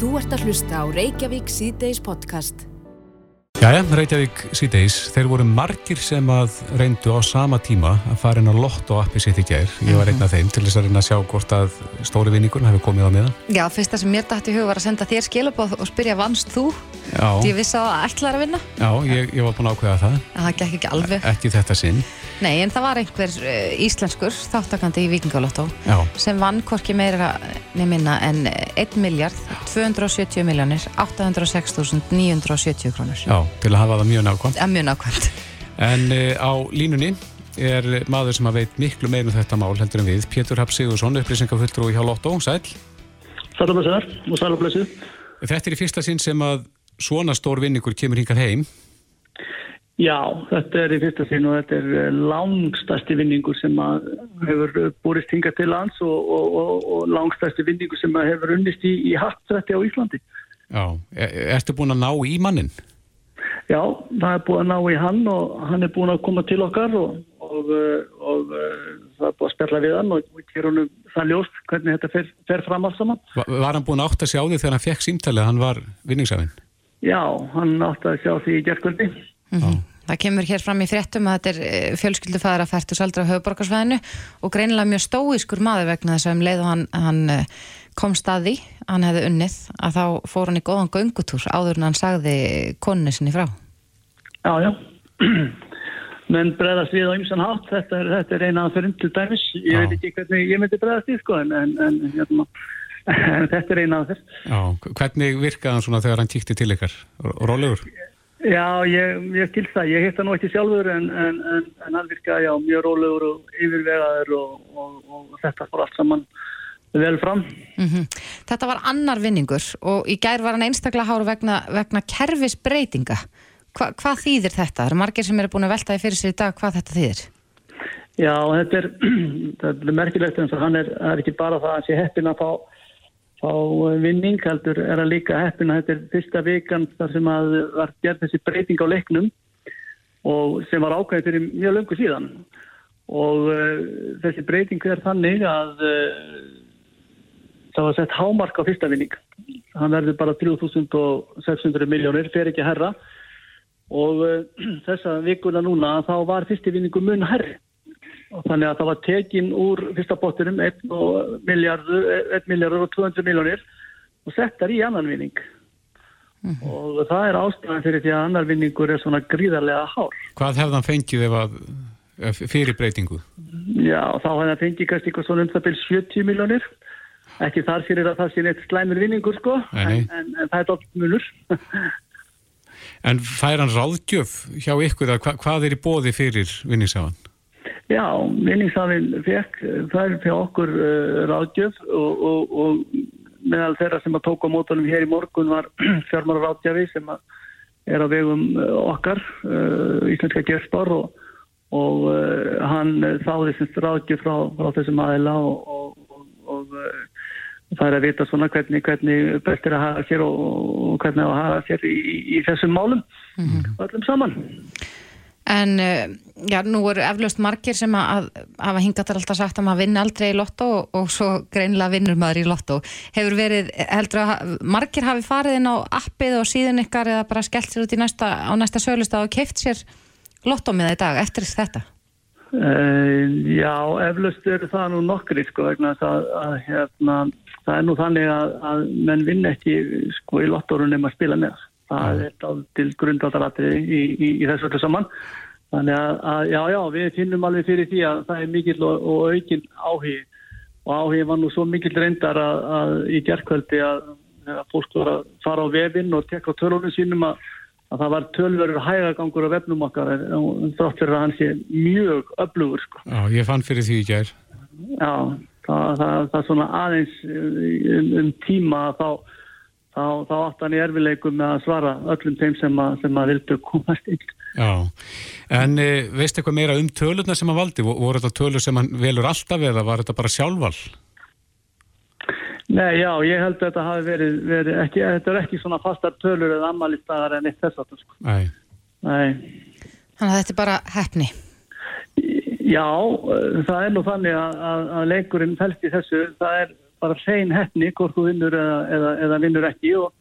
Þú ert að hlusta á Reykjavík C-Days podcast. Jæja, Reykjavík síðdeis, þeir voru margir sem að reyndu á sama tíma að fara inn á lotto appi sitt í gær. Ég var einn af þeim til þess að reyna að sjá hvort að stóri vinningur hefur komið á miðan. Já, fyrsta sem mér dætti í hug var að senda þér skilabóð og spyrja vannst þú? Já, Því ég vissi að það ætlaði að vinna. já ég, ég var búin að ákveða það. En það gekk ekki alveg. Ekki þetta sinn. Nei, en það var einhver uh, íslenskur þáttakandi í Víkingalotto Já, sem vann hvorki meira nefnina en 1 miljard 270 miljónir 806.970 krónur. já, til að hafa það mjög nákvæmt. Er mjög nákvæmt. En uh, á línunni er maður sem að veit miklu meir um þetta mál heldur en við, Pétur Happ Sigursson, upplýsingaföldrú hjá Lotto, sæl. Sælublessuðar og sælublessu. Þetta er í fyrsta sinn sem að svona stór vinningur kemur hingað heim. Já, þetta er í fyrsta sinn og þetta er eh, langstæsti vinningur sem hefur búrist hingað til lands og, og, og, og langstæsti vinningur sem hefur unnist í, í hattrætti á Íslandi. Já, er, ertu búin að ná í mannin? Já, það er búin að ná í hann og hann er búin að koma til okkar og, og, eh, og eh, það er búin að spjalla við hann og við gerum það ljóst hvernig þetta fer, fer fram alls saman. Va- Var hann búin að átta sig á því þegar hann fekk símtalið að hann var vinningsafinn? Já, hann átti að sjá því í gerðkvöldi. Það kemur hér fram í fréttum að þetta er fjölskyldufæðar að færtu saldra á höfuborgarsvæðinu og greinilega mjög stóískur maður vegna þess að um leið og hann, hann eh, komst að því, hann hefði unnið að þá fór hann í góðan göngutúr áður en hann sagði konu sinni frá. Já, já. Menn bregðast við á ymsan hátt, þetta er, þetta er eina fyrir til dæmis. Ég Já. veit ekki hvernig ég myndi bregðast í, sko, en, en, en, hérna, en þetta er eina fyrir. Já, hvernig virkaði hann svona þegar hann kíkti til ykkar? Rólegur? Já, ég, ég skil það. Ég hitt það nú ekki sjálfur, en, en, en, en hann virkaði, já, mjög rólegur og yfirvegaður og, og, og, þetta fór allt saman vel fram. Mm Þetta var annar vinningur og í gær var hann einstaklega hár vegna, vegna kerfisbreytinga. Hva, hvað þýðir þetta? Það eru margir sem eru búin að velta í fyrir sér í dag hvað þetta þýðir. Já, þetta er, þetta er merkilegt eins og hann er, er ekki bara það að hann sé heppin að fá, fá vinning, heldur er að líka heppin að þetta er fyrsta vikan þar sem að var gerð þessi breyting á leiknum og sem var ákveðið fyrir mjög löngu síðan. Og uh, þessi breyting er þannig að uh, það var sett hámark á fyrsta vinning. Hann verður bara 3600 miljónir, fer ekki herra. Og uh, þessa vikuna núna þá var fyrsti vinningu mun herri og þannig að það var tekin úr fyrsta bóttinum 1 miljardur, 1 miljardur og 200 miljónir og settar í annan vinning og það er ástæðan fyrir því að annar vinningur er svona gríðarlega hár Hvað hefði hann fengið ef að ef- fyrir breytingu? já þá hefði það fengið kannski eitthvað svona um það byrj 70 miljónir ekki þar fyrir að það sé neitt slæmur vinningur sko. En, en, en það er dolt munur En fær hann ráðgjöf hjá ykkur að hva, hvað er í bóði fyrir vinningsafan? Já, vinningshafinn fekk er fyrir okkur uh, ráðgjöf og, og, og meðal þeirra sem að tóka mótunum hér í morgun var fjármára ráðgjafi sem að er á vegum uh, okkar, uh, íslenska gerspar og, og uh, hann þáði semst ráðgjöf frá, frá þessum aðila og, og, og, og það er að vita svona hvernig, hvernig best er að hafa sér og, og hvernig að hafa sér í, í, þessum málum öllum saman. En uh, já, nú eru eflaust margir sem að, hafa hingað þar alltaf sagt að maður vinna aldrei í lottó og, og svo greinilega vinnur maður í lottó. Hefur verið, heldur að margir hafi farið inn á appið og síðan ykkar eða bara skellt sér út næsta, á næsta sölustaf og keift sér lottómiða í dag eftir þetta? Uh, já, eflaust eru það nú nokkri sko vegna að, að hérna, það er nú þannig að, að menn vinn ekki sko í lottorun nema að spila með. Það er til grundvátaratriði í, í, í þessu öllu saman. Þannig að, að já, já, við finnum alveg fyrir því að það er mikill og, og aukin áhugi og áhugi var nú svo mikill reyndar að, að í gerðkvöldi að, að fólk var að fara á vefinn og tekka tölunum sínum að að það var tölverður hægagangur á vefnum okkar en en þrátt fyrir að hann sé mjög öflugur sko. Já, ég fann fyrir því í gær. Já, það, það, það er svona aðeins um, um tíma að þá, þá, þá átt hann í erfileikum með að svara öllum þeim sem að, sem að vildu komast inn. Já, en e, veistu eitthvað meira um tölurna sem hann valdi? Vo- Voru þetta tölur sem hann velur alltaf eða var þetta bara sjálfval? Nei, já, ég held að þetta hafi verið, verið ekki, þetta er ekki svona fastar tölur eða ammalistagar en eitt þess að sko. Nei. Nei. Þannig að þetta er bara hefni. Já, eh, það er nú þannig að, að, að leikurinn fælst í þessu, það er, bara hrein hefni hvort þú vinnur eða, eða, eða vinnur ekki og,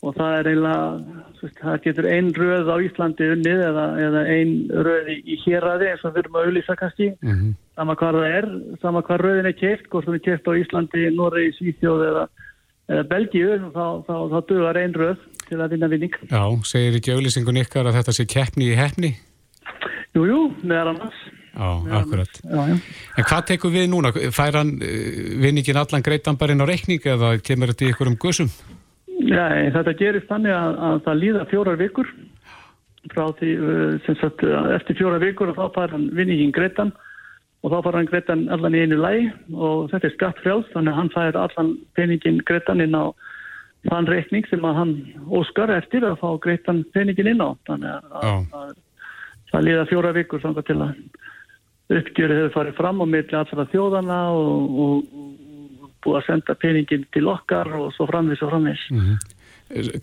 og það er eiginlega, það getur ein röð á Íslandi unnið eða, eða ein röð í, héræði eins og við erum að auðvisa kannski, mm -hmm. sama hvað það er, sama hvað röðin er keift, hvort þú er keift á Íslandi, Noregi, Svíþjóð eða, eða Belgíu, þá, þá, þá dugar ein röð til að vinna vinning. Já, segir ekki auðvisingun ykkar að þetta sé keppni í hefni? Jújú, jú, meðan annars. Já, akkurat. Já, já. En hvað tekur við núna? Fær hann uh, vinningin allan greitan bara inn á reikning eða kemur þetta í ykkur um gussum? Já, þetta gerist þannig að, að það líða fjórar vikur frá því uh, sem sagt eftir fjórar vikur og þá fær hann vinningin greitan og þá fær hann greitan allan í einu læg og þetta er skatt frjáls þannig að hann fær allan peningin greitan inn á þann reikning sem að hann óskar eftir að fá greitan peningin inn á þannig að, að, að það líða fjórar vikur þannig til að uppgjörið hefur farið fram á milli allra þjóðana og, og, og búið að senda peningin til okkar og svo framvis og framvis. Mm -hmm.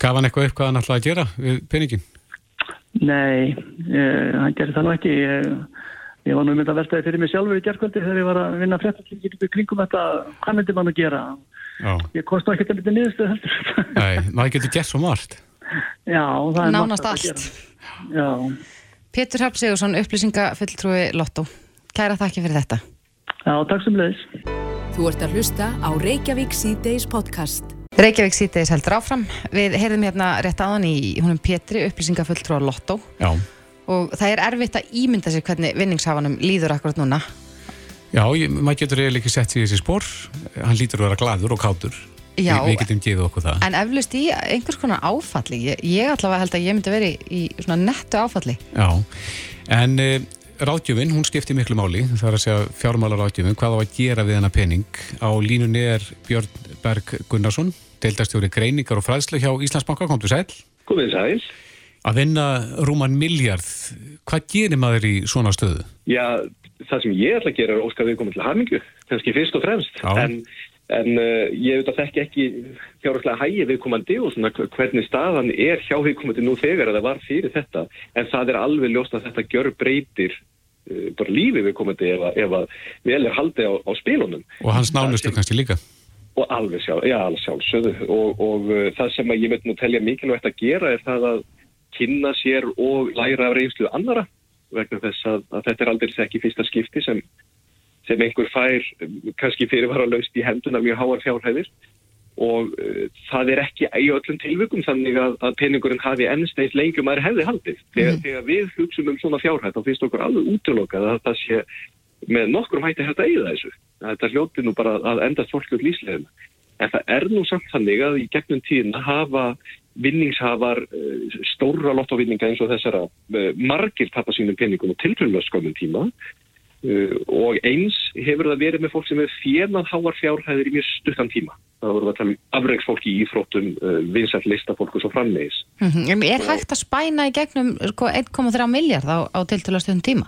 Gaf hann eitthvað upp hvað hann ætlaði að gera við peningin? Nei, eh, hann gerði það nú ekki. Ég, ég var nú myndið að veltaði fyrir mig sjálfur í gerðkvöldi þegar ég var að vinna fréttakringin kringum þetta, hvað myndi mann að gera? Já. Ég komst náttúrulega ekki að myndi niðurstuð heldur. Nei, maður getur gert svo margt. Já, það er Nánast allt. Já. Pétur Hafn Sigursson, upplýsingafulltrúi Lotto. Kæra þakki fyrir þetta. Já, takk sem leiðis. Þú ert að hlusta á Reykjavík C-Days podcast. Reykjavík C-Days heldur áfram. Við heyrðum hérna rétt aðan í húnum Pétri, upplýsingafulltrú á Lotto. Já. Og það er erfitt að ímynda sér hvernig vinningshafanum líður akkurat núna. Já, ég, maður getur eiginlega ekki sett sér í þessi spór. Hann lítur að vera gladur og kátur. Já, Vi, við getum gefið okkur það. En eflust í einhvers konar áfalli. Ég, ég allavega held að ég myndi verið í svona nettu áfalli. Já, en uh, ráðgjöfin, hún skipti miklu máli, það er að segja fjármálar ráðgjöfin, hvað á að gera við hennar pening. Á línunni er Björn Berg Gunnarsson, deildastjóri greiningar og fræðslu hjá Íslandsbanka, kom til sæl. Komið sæl. Að vinna rúman miljard, hvað gerir maður í svona stöðu? Já, það sem ég ætla að gera er óskar viðkominn til hamingu, kannski fyrst og fremst, Já. en En uh, ég veit að þekki ekki fjárháslega hægi viðkomandi og svona hvernig staðan er hjá viðkomandi nú þegar að það var fyrir þetta. En það er alveg ljóst að þetta gjör breytir uh, bara lífi viðkomandi ef, ef að vel er haldið á, á spilunum. Og hans nánustu kannski líka? Og alveg sjálf, já, alveg sjálfsögðu. Og, og uh, það sem ég veit nú telja mikilvægt að gera er það að kynna sér og læra af reynslu annara vegna þess að, að þetta er aldrei ekki fyrsta skipti sem sem einhver fær kannski fyrirvaralaust í henduna mjög háar fjárhæðir og uh, það er ekki í öllum tilvökum þannig að, að peningurinn hafi ennsteins lengjum að hefði haldið. Þegar, mm. þegar við hugsaum um svona fjárhæð þá finnst okkur alveg útlokað að það sé með nokkrum hætti hægt að eiga þessu. Þetta hljóti nú bara að endast fólkjörn líslegum. En það er nú samt þannig að í gegnum tíðin að hafa vinningshafar uh, stóra lottovinninga eins og þessara margir tapar sínum peningum og tilfellinu skömmum tíma Uh, og eins hefur það verið með fólk sem hefur fjernað háar fjárhæðir í mjög stuttan tíma. Það voru að tala um afreiksfólki í íþróttum, uh, vinsætt listafólk og svo frammeðis. Mm -hmm. Er hægt að spæna í gegnum 1,3 sko, miljard á, á tiltölustöðum tíma?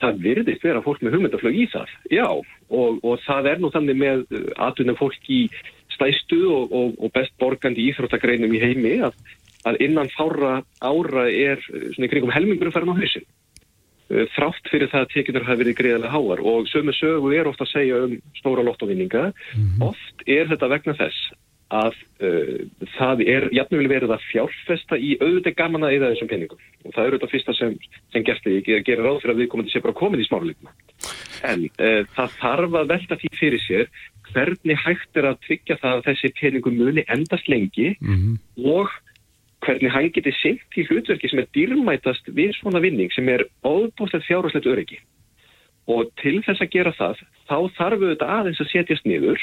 Það verðist vera fólk með hugmyndaflög í það, já. Og, og það er nú þannig með aðtunum fólk í stæstu og, og, og best borgandi íþróttagreinum í heimi að, að innan fára ára er svona kringum helmingurum farin á hausin. Eh, þrátt fyrir það að tekinnur hafi verið greiðilega háar og sömu sögu er ofta að segja um stóra lottovinninga mm -hmm. oft er þetta vegna þess að uh, það er jafnveg verið að fjárfesta í auðvitað gaman að eða þessum penningum og það eru þetta fyrsta sem, sem gerti ég gerir ráð fyrir að við komum til að sé bara komin í smárleikna en uh, það þarf að velta því fyrir sér hvernig hægt er að tryggja það að þessi penningum muni endast lengi mm -hmm. og hvernig hann geti sýnt í hlutverki sem er dýrmætast við svona vinning sem er óbústað fjárháslegt öryggi. Og til þess að gera það, þá þarf við þetta aðeins að setjast niður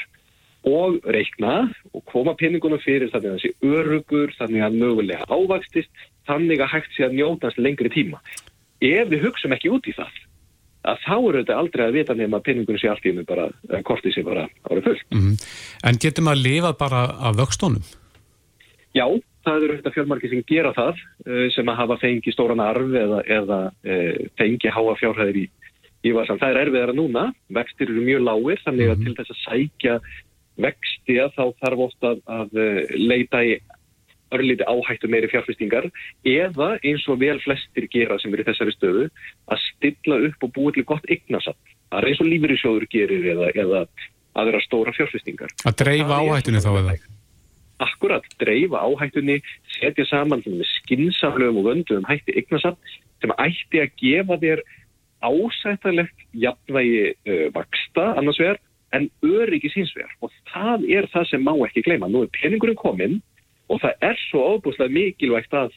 og reikna og koma peningunum fyrir þannig að þessi örugur, þannig að mögulega ávakstist, þannig að hægt sé að njótast lengri tíma. Ef við hugsaum ekki út í það, að þá eru þetta aldrei að vita nefn að peningunum sé allt í mig bara, kortið sé bara árið fullt. Mm -hmm. En getur maður að lifa bara af vöxtónum? Já, það eru þetta fjármarki sem gera það eh, sem að hafa fengi stóran arf eða, eða e, fengi háa fjárhæðir í, í vasan. Það er erfiðara núna, vextir eru mjög lágir þannig að mm -hmm. til þess að sækja vexti að þá þarf ofta að, að eh, leita í örlíti áhættu meiri fjárfestingar eða eins og vel flestir gera sem eru í þessari stöðu að stilla upp og búið til gott ygnasatt. Það er eins og lífyrirsjóður gerir eða, eða að vera stóra fjárfestingar. Að dreifa áhættunni þá eða? Akkurat, dreifa áhættunni, setja saman skinsamlegum og vöndum hætti yggnasam sem ætti að gefa þér ásættalegt jafnvægi uh, vaksta annars vegar en öryggis hins vegar og það er það sem má ekki gleyma. Nú er peningurinn kominn og það er svo óbúslega mikilvægt að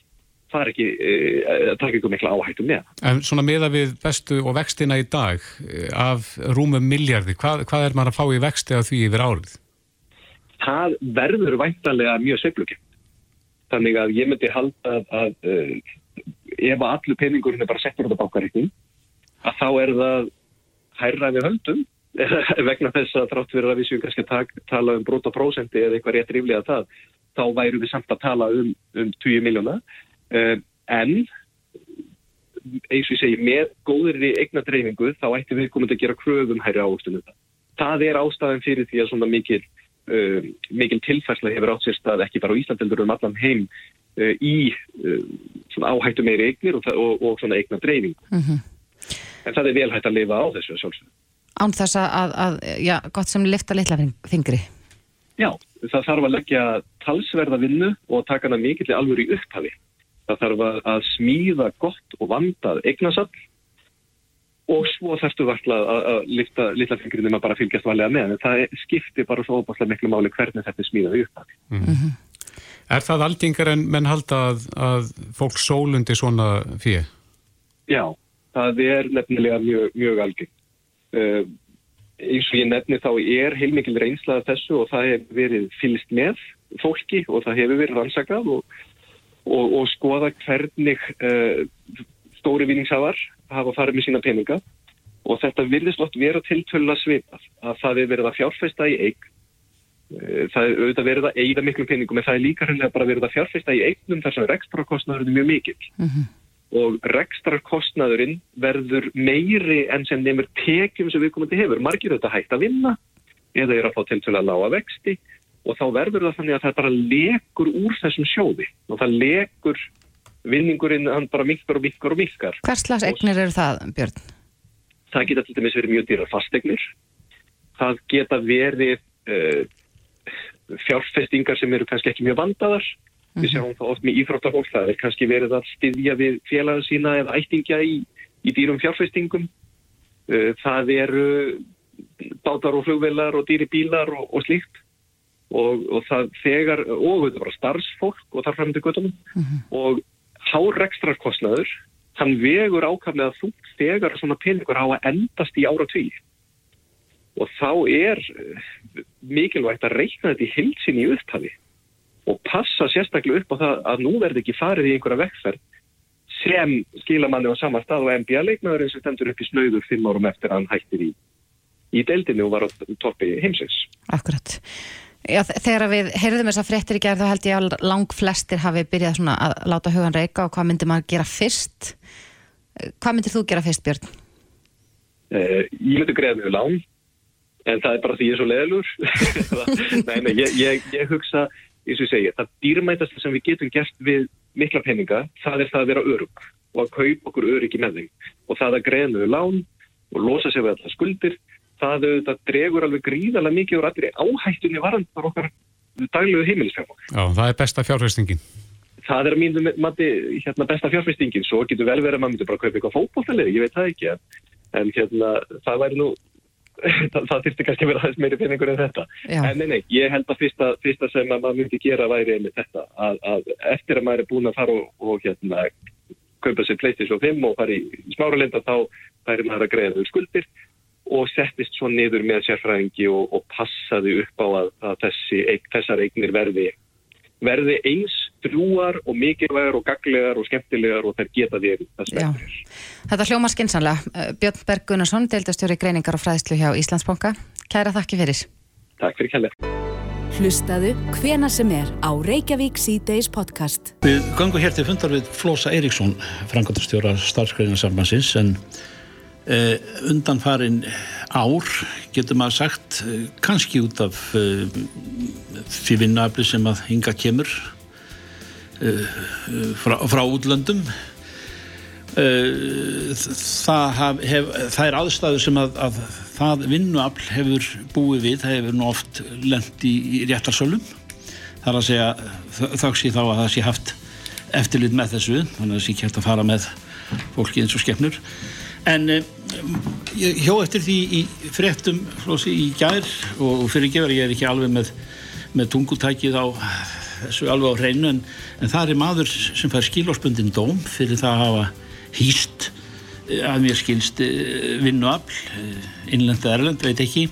það er ekki, uh, það er ekki mikla áhættu með. En svona meða við bestu og vextina í dag uh, af rúmum miljardi, hvað, hvað er maður að fá í vexti af því yfir árið? Það verður væntanlega mjög sveiflugjönd. Þannig að ég myndi halda að, að uh, ef allur peningurinn er bara settur á þetta bákaríkning að þá er það hærra við höldum vegna þess að þrátt fyrir að við séum kannski að tala um brota prósendi eða eitthvað rétt ríflega það, þá væru við samt að tala um, um 20 miljóna uh, en eins og ég segi, með góðir í eigna dreifingu þá ætti við komið að gera kröfum hæri ávöxtunum það. Það er ástæðan fyrir því að svona mikil, uh, mikil tilfærsla hefur átt sér stað ekki bara á Íslandeldur um allan heim uh, í svona áhættu meiri eignir og, og, og svona eigna dreifingu. Mm -hmm. En það er vel hægt að lifa á þessu sjálfsög. Án þess að, að, já, gott sem lifta litla fingri. Já, það þarf að leggja talsverða vinnu og taka hana mikill alveg í upphafi. Það þarf að, að smíða gott og vandað eignasall og svo þarfstu vartla að lifta litla fingri nema bara fylgjast valega með. En það skiptir bara svo óbúslega miklu máli hvernig þetta er smíðað í upphafi. Mm -hmm. Er það aldingar en menn halda að, að fólk sólundi svona fyrir? Já, það er nefnilega mjög, mjög algeng. Uh, eins og ég nefni þá er heilmikil reynslað þessu og það hefur verið fylst með fólki og það hefur verið rannsakað og, og, og skoða hvernig uh, stóri vinningshafar hafa farið með sína peninga. Og þetta virðist lótt vera tiltölu að svipað að það er verið að fjárfesta í eign. Það er auðvitað verið að eigða miklu peningum en það er líka hreinlega bara verið að fjárfesta í eignum þar sem rekstrakostnaðurinn er mjög mikill. Mm -hmm. og rekstrakostnaðurinn verður meiri enn sem nefnir tekjum sem við komandi hefur. Margir auðvitað hægt að vinna eða er að fá til til að lága vexti. Og þá verður það þannig að það bara lekur úr þessum sjóði. Og það lekur vinningurinn hann bara minkar og minkar og minkar. Hvers slags eignir eru það, Björn? Það geta til dæmis verið mjög dýrar fastegnir. Það geta verið uh, fjárfestingar sem eru kannski ekki mjög vandaðar. Mm -hmm. Við sjáum það oft með íþróttafólk, það er kannski verið að styðja við félaga sína eða ættingja í, í dýrum fjárfestingum. Uh, það eru bátar og flugvelar og dýri bílar og, og slíkt og, og það þegar, og þetta var starfsfólk og þar fremdi göttunum mm -hmm. og hárekstrarkostnaður, hann vegur ákaflega þú þegar svona peningur á að endast í ára tví og þá er mikilvægt að reikna þetta í hilsin í upphafi og passa sérstaklega upp á það að nú verði ekki farið í einhverja vekkferð sem skilamanni á sama stað og NBA-leikmaðurinn sem stendur upp í snauður fimm árum eftir að hann hættir í, í deildinu og var á toppi heimsins. Akkurat. Já, þegar við heyrðum þess að fréttir í gerð þá held ég að lang flestir hafi byrjað að láta hugan reyka og hvað myndir maður gera fyrst? Hvað myndir þú gera fyrst, Björn? Uh, ég myndi greiða mjög lán en það er bara því ég er svo leðlur nei, nei, ég, ég, ég hugsa eins og ég segja, það dýrmætast sem við getum gert við mikla peninga það er það að vera örug og að kaupa okkur öryggi með þeim og það að greiða mjög lán og losa sig við alltaf skuldir það auðvitað dregur alveg gríðarlega mikið og rættir áhættunni varandar okkar daglegu heimilisfjármál. Já, það er besta fjárfæstingin. Það er mínu mati hérna, besta fjárfæstingin, svo getur vel verið að maður myndir bara kaupa eitthvað fókbóltalið, ég veit það ekki, en hérna, það væri nú, það, það þurfti kannski að vera aðeins meiri peningur en þetta. Já. En nei, nei, ég held að fyrsta, fyrsta sem að maður myndi gera væri einmitt þetta, að, að eftir að maður er búin að fara og, og hérna, kaupa sér PlayStation 5 og fara í smáralinda, þá færi maður að greiða þau skuldir og settist svo niður með sérfræðingi og, og passaði upp á að, að þessi, þessar eignir verði, verði eins drúar og mikilvægar og gaglegar og skemmtilegar og þær geta smektur. Þetta hljómar skinsanlega. Björn Berg Gunnarsson, deildastjóri greiningar og fræðslu hjá Íslandsbónka. Kæra þakki fyrir. Takk fyrir kærlega. Hlustaðu hvena sem er á Reykjavík C-Days podcast. Við gangum hér til fundar við Flósa Eiríksson, frangotastjóra starfskreiningarsambansins en Uh, undanfarin ár getur maður sagt uh, kannski út af uh, því vinnaafli sem að hinga kemur frá, frá útlöndum. Það, haf, hef, það er aðstæður sem að, að það vinnuafl hefur búið við, það hefur nú oft lend í, í réttarsölum. Það er að segja þáks ég þá að það sé haft eftirlit með þessu þannig að það sé hægt að fara með fólki eins og skefnur en ég hjó eftir því í fréttum flósi í gær og fyrir gefur ég er ekki alveg með, með tungutækið á þessu alveg á hreinu en, en það er maður sem fær skilósbundin dóm fyrir það að hafa hýst eh, að mér skilst eh, vinnuafl eh, innlenda erlend, veit ekki.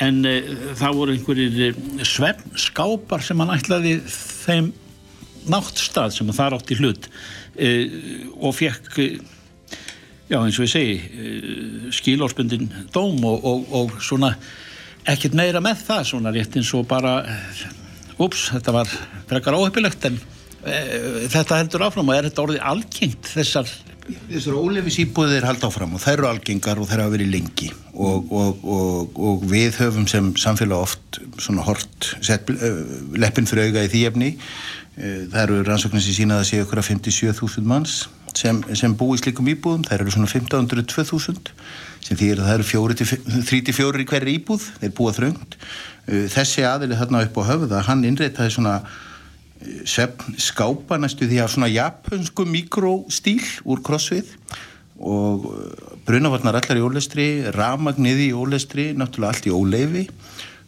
En það voru einhverjir svefn skápar sem hann ætlaði þeim náttstað sem það átti hlut og fekk já eins og ég segi skilórspundin dóm og, og, og svona ekkert meira með það svona rétt eins og bara ups, þetta var frekar óheppilegt en e, þetta heldur áfram og er þetta orðið algengt þessar Þessar ólefis íbúðir halda áfram og þær eru algengar og þær hafa verið lengi og, og, og, og við höfum sem samfélag oft svona hort leppin fyrir auga í því efni. Það eru rannsóknir sem sína að það séu okkur að 57.000 manns sem, sem bú í slikum íbúðum, þær eru svona 1500-2000 sem því að það eru 3-4 í hverju íbúð, þeir búa þröngt. Uh, þessi aðili þarna upp á höfða, hann innreitaði svona svefn skápa næstu því að svona japansku mikrostíl úr crossfit og uh, brunavarnar allar í ólestri ramagniði í ólestri náttúrulega allt í óleifi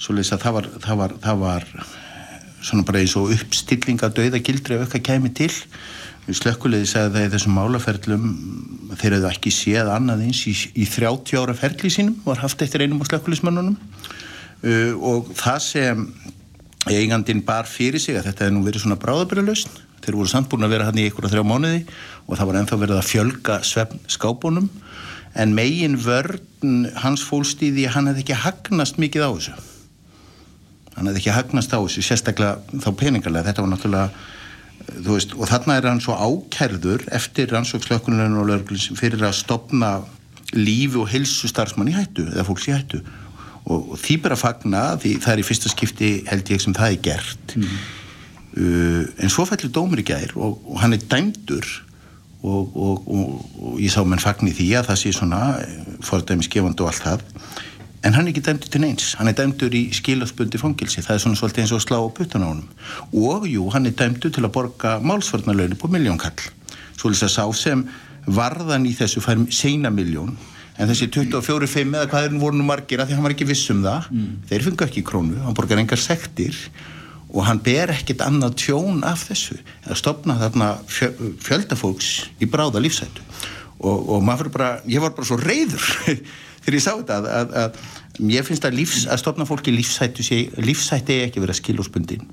svo leiðis að það var, það var, það var svona bara eins og uppstilling að dauða gildri ef eitthvað kæmi til slökkuleiði segði það í þessum málaferlum þeir hefðu ekki séð annað eins í, í 30 ára ferli sínum var haft eftir einum á slökkuleismannunum uh, og það sem eigandin bar fyrir sig að þetta hefði nú verið svona bráðabyrjulegst þeir voru samt búin að vera hann í ykkur að þrjá mánuði og það var ennþá verið að fjölga skápunum. En megin vörn hans fólstíði hann hefði ekki hagnast mikið á þessu. Hann hefði ekki hagnast á þessu sérstaklega þá peningarlega þetta var náttúrulega veist, og þarna er hann svo ákærður eftir rannsókslökuninu og lögurlins fyrir að stopna lífi og hilsu starfsmann í hættu eða fólks í hættu. Og, og því bara fagna því það er í fyrsta skipti held ég sem það er gert. Mm. uh, en svo fællir dómur í gær og, og hann er dæmdur og, og ég sá menn fagni því að það sé svona eh, fordæmisgefand og allt það en hann er ekki dæmdur til neins. Hann er dæmdur í skilasbundi fangilsi það er svona svolítið eins og slá á putan á hann og jú, hann er dæmdur til að borga málsvarnalögnu på miljónkall svo lýsa sá sem varðan í þessu fær seina miljón en þessi 24-5 eða hvað er voru nú margir að því hann var ekki viss um það mm. þeir fengi ekki krónu, hann borgar engar sektir og hann ber ekkit annað tjón af þessu. Að stopna þarna fjöldafólks í bráða lífsættu og, og maður bara, ég var bara svo reyður þegar ég sá þetta að, að, að ég finnst að, lífs, að stopna fólki lífsættu sé, lífsætti er ekki verið að skiljóspundin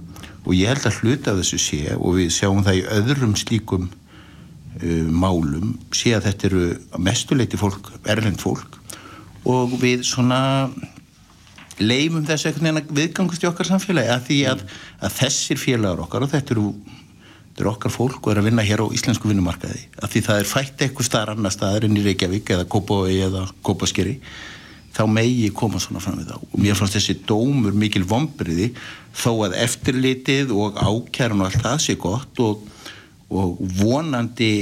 og ég held að hluta af þessu sé og við sjáum það í öðrum slíkum uh, málum sé að þetta eru mestuleiti fólk, erlend fólk. Og við svona leifum þessu viðgangast í okkar samfélagi að því að, að þessir félagar okkar og þetta eru, þetta eru okkar fólk og er að vinna hér á íslensku vinnumarkaði. Að því það er fætt eitthvað staðar annar staðar en í Reykjavík eða Kópavói eða Kópaskeri þá megi koma svona fram við þá. Og mér fannst þessi dómur mikil vombriði þó að eftirlitið og ákjærun og allt það sé gott og og vonandi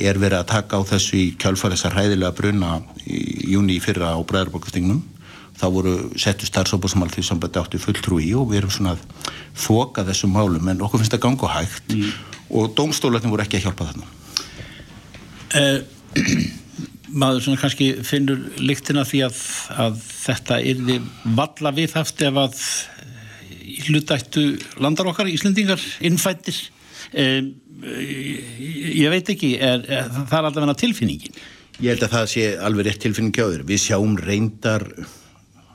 er verið að taka á þessu í kjálfari þessar hæðilega bruna í júni fyrra á Bræðarbókastingnum þá voru settu starfsópa sem alltaf sambandi átti fulltrú í og við erum svona að þoka þessum málum en okkur finnst það ganga hægt mm. og dómstólarnir voru ekki að hjálpa þarna. Eh, Maður svona kannski finnur líktina því að, að þetta er valla viðhaft ef að hlutættu landar okkar, Íslendingar, innfættir eh, ég veit ekki er, er, það er alltaf verið tilfinningin. Ég held að það sé alveg rétt tilfinning hjá þér. Við sjáum reyndar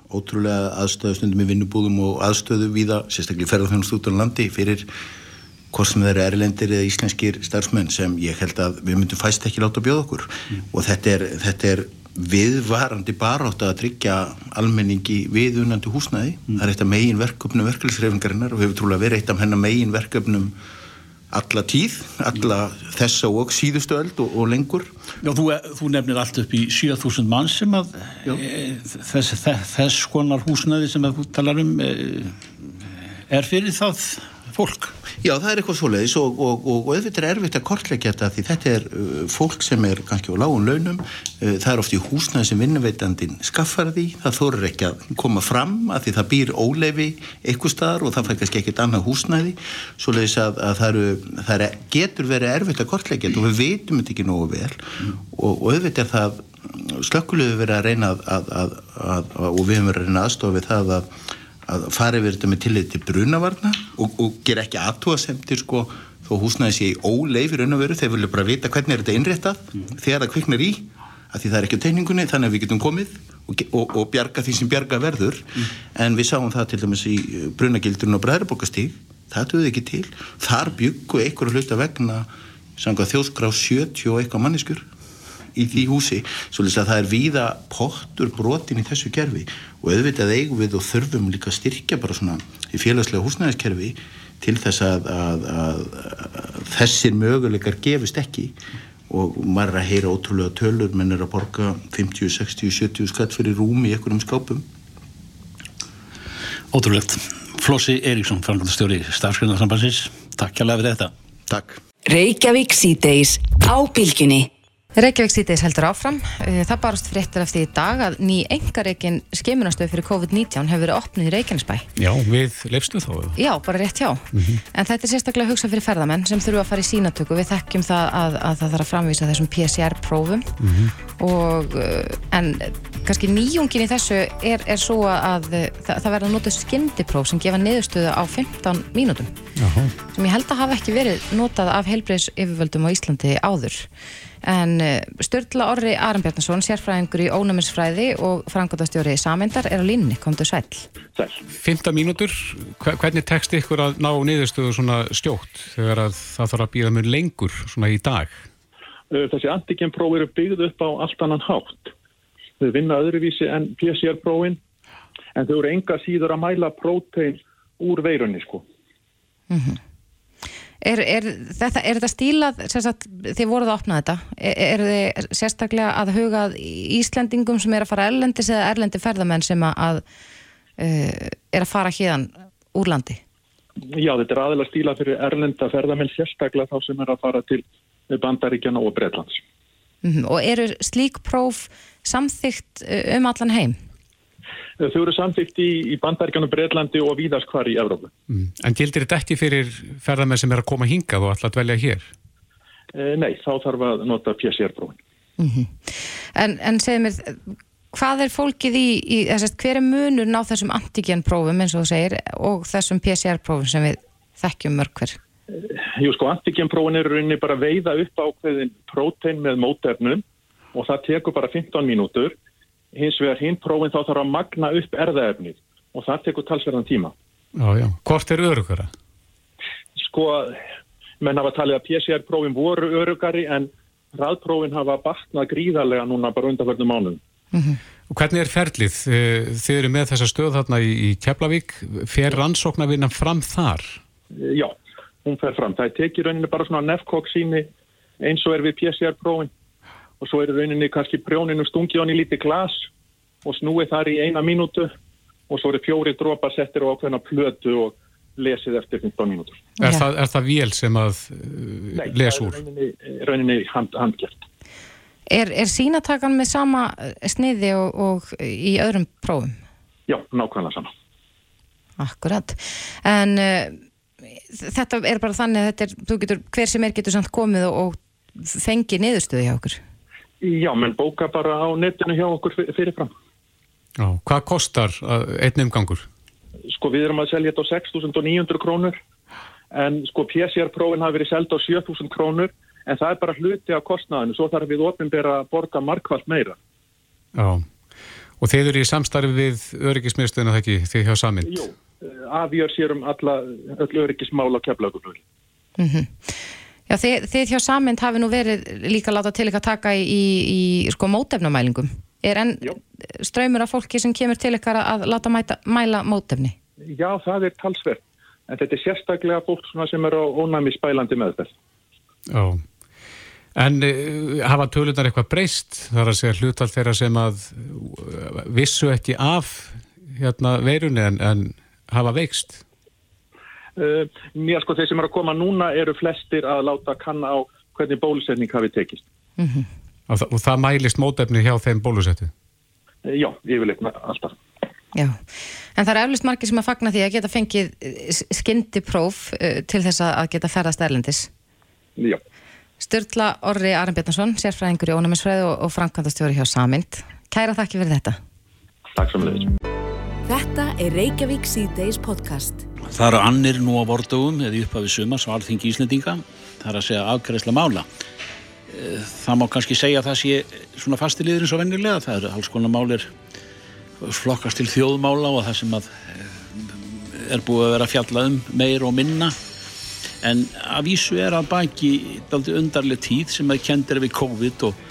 ótrúlega aðstöðustundum í vinnubúðum og aðstöðu viða, sérstaklega ferðarþjónust út á landi fyrir hvort sem þeir eru erlendir eða íslenskir starfsmenn sem ég held að við myndum fæst ekki láta bjóða okkur mm. og þetta er, þetta er viðvarandi barátt að tryggja almenningi viðunandi húsnæði mm. það er eitt af megin verkefnum verkefnisreifingarinnar og hefur trúlega verið eitt af hennar megin verkefnum alla tíð, alla þessa og síðustu öll og, og lengur. Já, þú, þú nefnir allt upp í 7000 mann sem að e, þess, þess, konar húsnaði sem að þú talar um e, er fyrir það fólk? Já, það er eitthvað svoleiðis og, og, og, og auðvitað er erfitt að kortleggja þetta því þetta er uh, fólk sem er kannski á lágum launum, uh, það er oft í húsnaði sem vinnuveitandin skaffar því, það þorir ekki að koma fram að því það býr óleifi eitthvað staðar og það fær kannski ekkert annað húsnaði, svoleiðis að, að það, eru, það er, getur verið erfitt að kortleggja þetta og við veitum þetta ekki nógu vel og, og auðvitað er það slökkulega verið að reyna að, að, og við höfum verið að reyna aðstofið það að að fara yfir þetta með tillit til brunavarna og, og gera ekki aðtúasemtir sko þó húsnaði sé í óleif í raun og veru. Þeir vilja bara vita hvernig er þetta innréttað mm. þegar það kviknar í að því það er ekki á tegningunni þannig að við getum komið og, og, og bjarga því sem bjarga verður. Mm. en við sáum það til dæmis í brunagildurinn og bræðarbókastíg það duði ekki til. Þar byggu einhverju hluta vegna þjóðskrá 70 og eitthvað manniskur í því húsi svo að það er víða pottur brotin í þessu kerfi. Og auðvitað eigum við og þurfum líka styrkja bara svona í félagslega húsnæðiskerfi til þess að, að, að, að þessir möguleikar gefist ekki. Og maður er að heyra ótrúlega tölur menn er að borga 50, 60, 70 skatt fyrir rúmi í einhverjum skápum. Ótrúlegt. Flossi Eiríksson, frangandastjóri Stafskriðnarsambansins, takk hjá lefið þetta. Takk. Reykjavík síðdeis á bylginni Reykjavík sítiðis heldur áfram. Eh, það barast fréttir eftir í dag að ný engareikin skimunastöð fyrir COVID-19 hefur verið opnið í Reykjanesbæ. Já, við leifstu þá? Já, bara rétt hjá. Mm -hmm. En þetta er sérstaklega hugsað fyrir ferðamenn sem þurfa að fara í sínatöku. Við þekkjum það að, að það þarf að framvísa þessum PCR-prófum mm -hmm. og eh, en kannski nýjungin í þessu er, er svo að það, það verða notað skyndipróf sem gefa niðurstöðu á 15 mínútum Jaha. sem ég held að hafa ekki verið notað af heilbreyðs yfirvöldum á Íslandi áður en eh, Sturla Orri Arnbjarnason sérfræðingur í ónuminsfræði og frangotastjóri Samendar er á línni, komdu sæl Sæl 15 mínútur, hvernig tekst ykkur að ná niðurstöðu svona stjótt þegar það þarf að býða mjög lengur svona í dag? Þessi antigenpróf eru byggð upp á allt annan hátt. Þau vinna öðruvísi en PCR-prófin en þau eru enga síður að mæla prótein úr veirunni sko. Mm -hmm. Er, er, þetta, er þetta stílað, sagt, þið voruð að opna þetta, er, er þið sérstaklega að hugað Íslandingum sem er að fara erlendis eða erlendi ferðamenn sem að uh, er að fara híðan úr landi? Já, þetta er aðeins stílað fyrir erlenda ferðamenn sérstaklega þá sem er að fara til Bandaríkjana og Breitlands. Mm -hmm. Og eru slík próf samþygt uh, um allan heim? Þau eru samþygt í, í bandaríkanum Breitlandi og víðast hvar í Evrópu. Mm. En gildir þetta ekki fyrir ferðarmenn sem er að koma hingað og alltaf dvelja hér? E, nei, þá þarf að nota PCR-prófin. Mm -hmm. En, en segð mér, hvað er fólkið í, í þessast, hver er munur ná þessum antigenprófum eins og þú segir og þessum PCR-prófum sem við þekkjum mörgver? Jú sko, antigenprófin eru rauninni bara veiða upp ákveðin prótein með mótefnum og það tekur bara 15 mínútur hins vegar hinn prófin þá þarf að magna upp erðaefnið og það tekur talsverðan tíma. Já, já. Hvort er örugara? Sko, menn hafa talið að PCR-prófin voru örugari en hraðprófin hafa batnað gríðarlega núna bara undanförnum mánum. Mm -hmm. Og hvernig er ferlið? Þið eru með þessa stöð þarna í, í Keflavík. Fer rannsóknarvinna fram þar? Já, hún fer fram. Það tekir rauninni bara svona nefnkokk síni eins og er við PCR-prófin og svo er rauninni kannski prjóninu stungið hann í lítið glas og snúið þar í eina mínútu og svo eru fjóri drópar settir á ákveðna plötu og lesið eftir 15 mínútur. Er, það, er það vél sem að uh, lesa úr? Nei, það er rauninni, rauninni hand, handgjert. Er, er sínatakan með sama sniði og, og í öðrum prófum? Já, nákvæmlega sama. Akkurat. En uh, þetta er bara þannig að er, getur, hver sem er getur samt komið og, og fengið niðurstöðu hjá okkur? Já, menn bóka bara á netinu hjá okkur fyrirfram. Já, hvað kostar einn umgangur? Sko við erum að selja þetta á 6.900 krónur en sko PCR-prófin hafi verið selda á 7.000 krónur en það er bara hluti af kostnaðinu, svo þarf við ofinbera að borga markvallt meira. Já, og þeir eru í samstarfi við öryggismiðstöðinu það ekki, því hjá samind? Jú, afgjör sér um alla, öll öryggismála keflagunum. Mhm. Mm Já, þið, þið hjá Samind hafi nú verið líka láta til eitthvað taka í, í, í sko mótefnumælingum. Er enn ströymur af fólki sem kemur til eitthvað að láta mæta, mæla mótefni? Já, það er talsverð. En þetta er sérstaklega fólk sem er á ónæmi spælandi með þetta. Já. En uh, hafa tölunar eitthvað breyst? Það er að segja hlutal þeirra sem að uh, vissu ekki af hérna, veirunni en, en hafa veikst? Uh, mér sko þeir sem eru að koma núna eru flestir að láta kanna á hvernig bólusetning hafi tekist. Mm -hmm. og, þa og það mælist mótefni hjá þeim bólusettu? Uh, já, yfirleitt alltaf. Já, en það er eflust margir sem að fagna því að geta fengið skyndipróf uh, til þess að geta ferðast erlendis. Já. Sturla Orri Aron Bjarnason, sérfræðingur í ónuminsfræði og, og framkvæmdastjóri hjá Samind. Kæra þakki fyrir þetta. Takk samanlega. Þetta er Reykjavík C-Days podcast. Það eru annir nú á vordugum eða upphafi sumars og alþingi Íslandinga. Það er að segja afgræsla mála. Það má kannski segja að það sé svona fastiliður eins og vennilega. Það eru alls konar málir flokkast til þjóðmála og það sem að er búið að vera fjallað um meir og minna. En að vísu er að baki undarlega tíð sem að kendir við COVID og,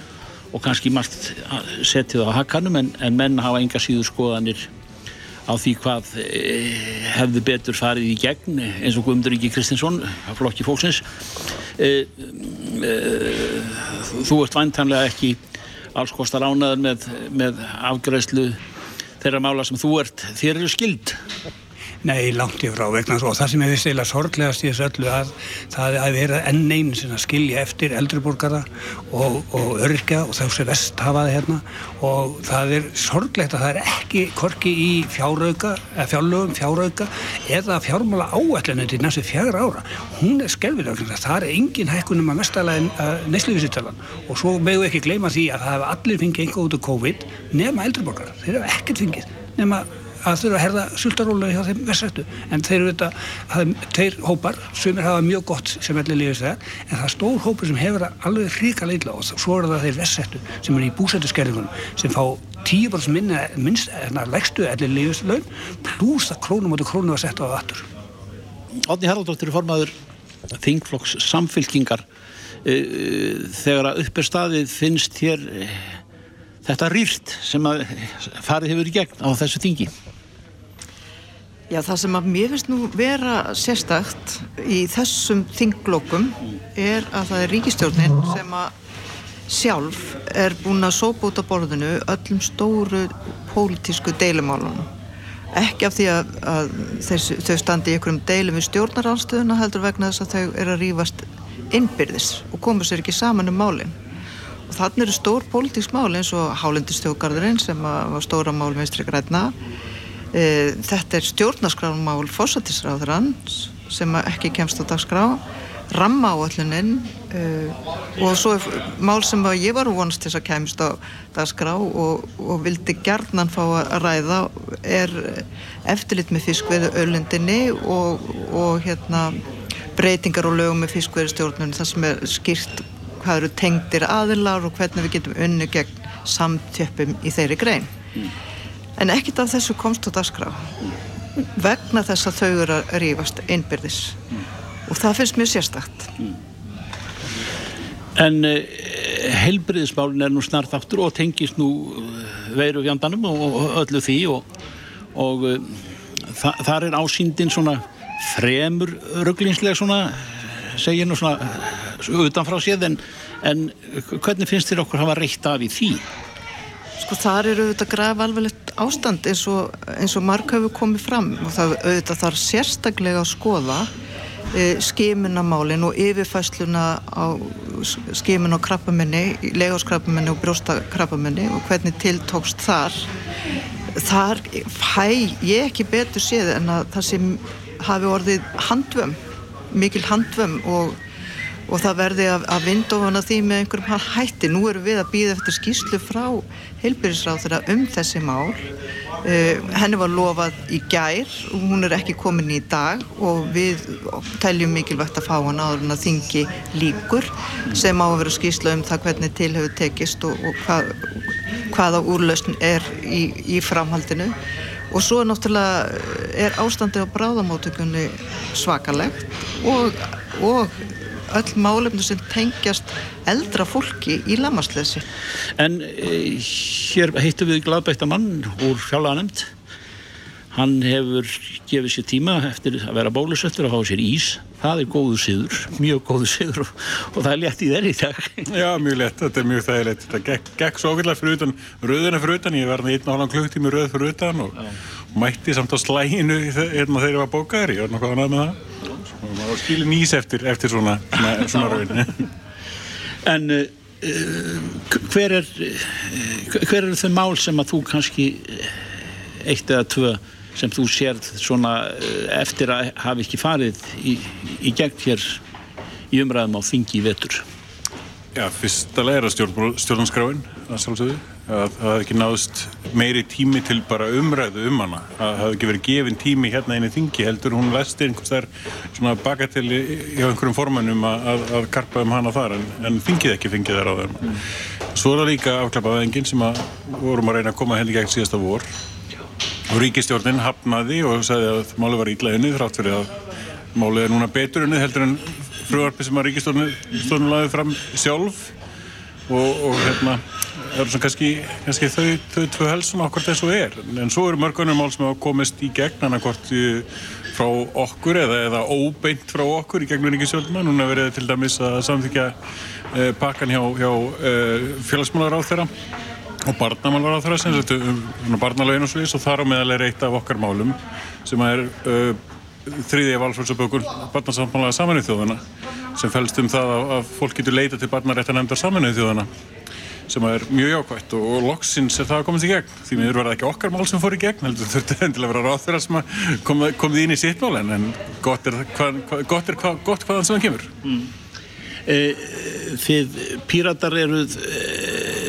og kannski margt setið á hakkanum en, en menn hafa enga síður skoðanir á því hvað hefði betur farið í gegn eins og Guðmundur Ingi Kristinsson flokki fólksins. E, e, þú ert vantanlega ekki alls kostar ánaður með, með afgræslu þeirra mála sem þú ert. Þér eru skild Nei, langt í frá vegna og það sem ég veist eiginlega sorglegast í þessu öllu að það að vera enn einu sem að skilja eftir eldriborgara og, og örkja og þá sem vest hafaði hérna. Og það er sorglegt að það er ekki korki í fjárauka fjárlögum fjárauka eða fjármála áætlinu til næstu fjagra ára. Hún er skelvilega, það er engin hækkunum að mestalega neysluvísitalan. Og svo meðu ekki gleyma því að það hefur allir fengið einhver út af COVID nema eldriborgara, þeir að þurfa að herða sultarólega hjá þeim verðsættu en þeir eru þetta, það er þeir hópar sem er hafa mjög gott sem allir lífist það en það er stór hópur sem hefur alveg hrika leila og svo er það þeir verðsættu sem er í búsættuskerðingunum sem fá 10% minna, minnst, en að leggstu allir lífist laun pluss að krónum átur krónum að setja á aftur. Átni Haraldóttir er formaður þingflokks samfylkingar. Þegar að upp er staðið finnst hér þetta rýrt sem að farið hefur í gegn á þessu þingi Já, það sem að mér finnst nú vera sérstakt í þessum þinglokkum er að það er ríkistjórnin sem að sjálf er búin að sópa út á borðinu öllum stóru pólitísku deilumálunum. Ekki af því að, að þessu, þau standi í einhverjum deilum við stjórnaranstöðuna heldur vegna þess að þau eru að rýfast innbyrðis og komur sér ekki saman um málinn. Þannig eru stór pólitísk mál eins og Hálendistjókarðurinn sem var stóra mál vinstri græna. E, þetta er stjórnarskránmál fósatisráðurann sem ekki kemst á dagskrá, rammáalluninn e, og svo er mál sem ég var vonast til að kemst á dagskrá og, og vildi gerðnan fá að ræða er eftirlit með fiskveðu öllundinni og, og hérna, breytingar og lögum með fiskveðu stjórnunni þar sem er skýrt hvað eru tengdir aðilar og hvernig við getum unni gegn samtjöppum í þeirri grein. Mm. En ekkit af þessu komst á dagskrá vegna þess að þau eru að rífast einbyrðis mm. og það finnst mjög sérstakt. Mm. En uh, heilbriðismálin er nú snart aftur og tengist nú veiru fjandanum og öllu því og, og uh, þa þar er ásýndin svona fremur rugglingslega svona segja nú svona utanfrá séð en, en hvernig finnst þér okkur hafa reitt af í því? Sko þar eru auðvitað graf alveglegt ástand eins og, og hefur komið fram og það auðvitað þarf sérstaklega að skoða e, skimunamálin og yfirfæsluna á skimun á krabbaminni, legáskrabbaminni og brjóstakrabbaminni og hvernig tiltókst þar þar fæ ég ekki betur séð en að það sem hafi orðið handvömm mikil handvömm og, og það verði að, að vindofana því með einhverjum hætti. Nú erum við að býða eftir skýslu frá heilbyrjusráð þeirra um þessi mál. Uh, henni var lofað í gær og hún er ekki komin í dag og við teljum mikilvægt að fá hann áður en að þingi líkur sem á að vera skýsla um það hvernig til hefur tekist og, og hvað, hvaða úrlausn er í, í framhaldinu og svo náttúrulega er ástandi á bráðamótökunni svakalegt og, og öll málefni sem tengjast eldra fólki í lamaslesi. En e, hér heitum við gladbækta mann úr fjálaganemt. Hann hefur gefið sér tíma eftir að vera bólusöttur og hafa sér ís. Það er góðu siður, mjög góðu siður og, og það er létt í þeirri í dag. Já, mjög létt, þetta er mjög þægilegt. Þetta gekk, gekk svo okkurlega fyrir utan, röðuna fyrir utan, ég verði einn og halvan klukktími röð fyrir utan og Já. mætti samt á slæginu hérna þegar ég var bókaður, ég var nokkuð ánað með það. og maður skilir nýs eftir, eftir svona, svona, svona raun En uh, hver er uh, hver eru þau mál sem að þú kannski eitt eða tvö sem þú sérð svona uh, eftir að hafa ekki farið í, í gegn hér í umræðum á þingi í vetur? Já, fyrsta leira stjórnarskráin að sjálfsögðu, að það hefði ekki náðust meiri tími til bara umræðu um hana, að það hefði ekki verið gefin tími hérna inn í þingi, heldur hún læsti einhvers þar svona baka til hjá einhverjum formanum að, að, að karpa um hana þar, en, en þingið ekki fengið þar á þeim. Mm. Svo er það líka afklapaðengin sem að vorum að reyna að koma henni gegn síðasta vor og ríkistjórnin hafnaði og sagði að máli var ítla unnið þrátt fyrir að málið er núna betur unnið heldur en fruvarpi sem að ríkistofnun laði fram sjálf. Og, og hérna eru svona kannski, kannski þau, þau tvö helsun okkur þess að er. En svo eru mörgunum mál sem hafa komist í gegn annarkort frá okkur eða, eða óbeint frá okkur í gegnum ríkistofnuna núna verið til dæmis að samþykja eh, pakkan hjá, hjá eh, félagsmálar á þeirra og barnamálar á þeirra sem settu um barnalögin og svo og þar á meðal er eitt af okkar málum sem er uh, þriðja valfjöldsabökun barnasammálaða saminuð þjóðana sem fælst um það að, að fólk getur leita til barnaréttanemndar saminuð þjóðana sem er mjög jákvægt og, og loksins er það að komast í gegn því miður var það ekki okkar mál sem fór í gegn heldur þurfti endilega að vera ráð þeirra sem kom, komið inn í sitt mál en gott er, hva, gott, er hva, gott hvaðan sem það kemur mm. eh, Þið píratar eruð eh,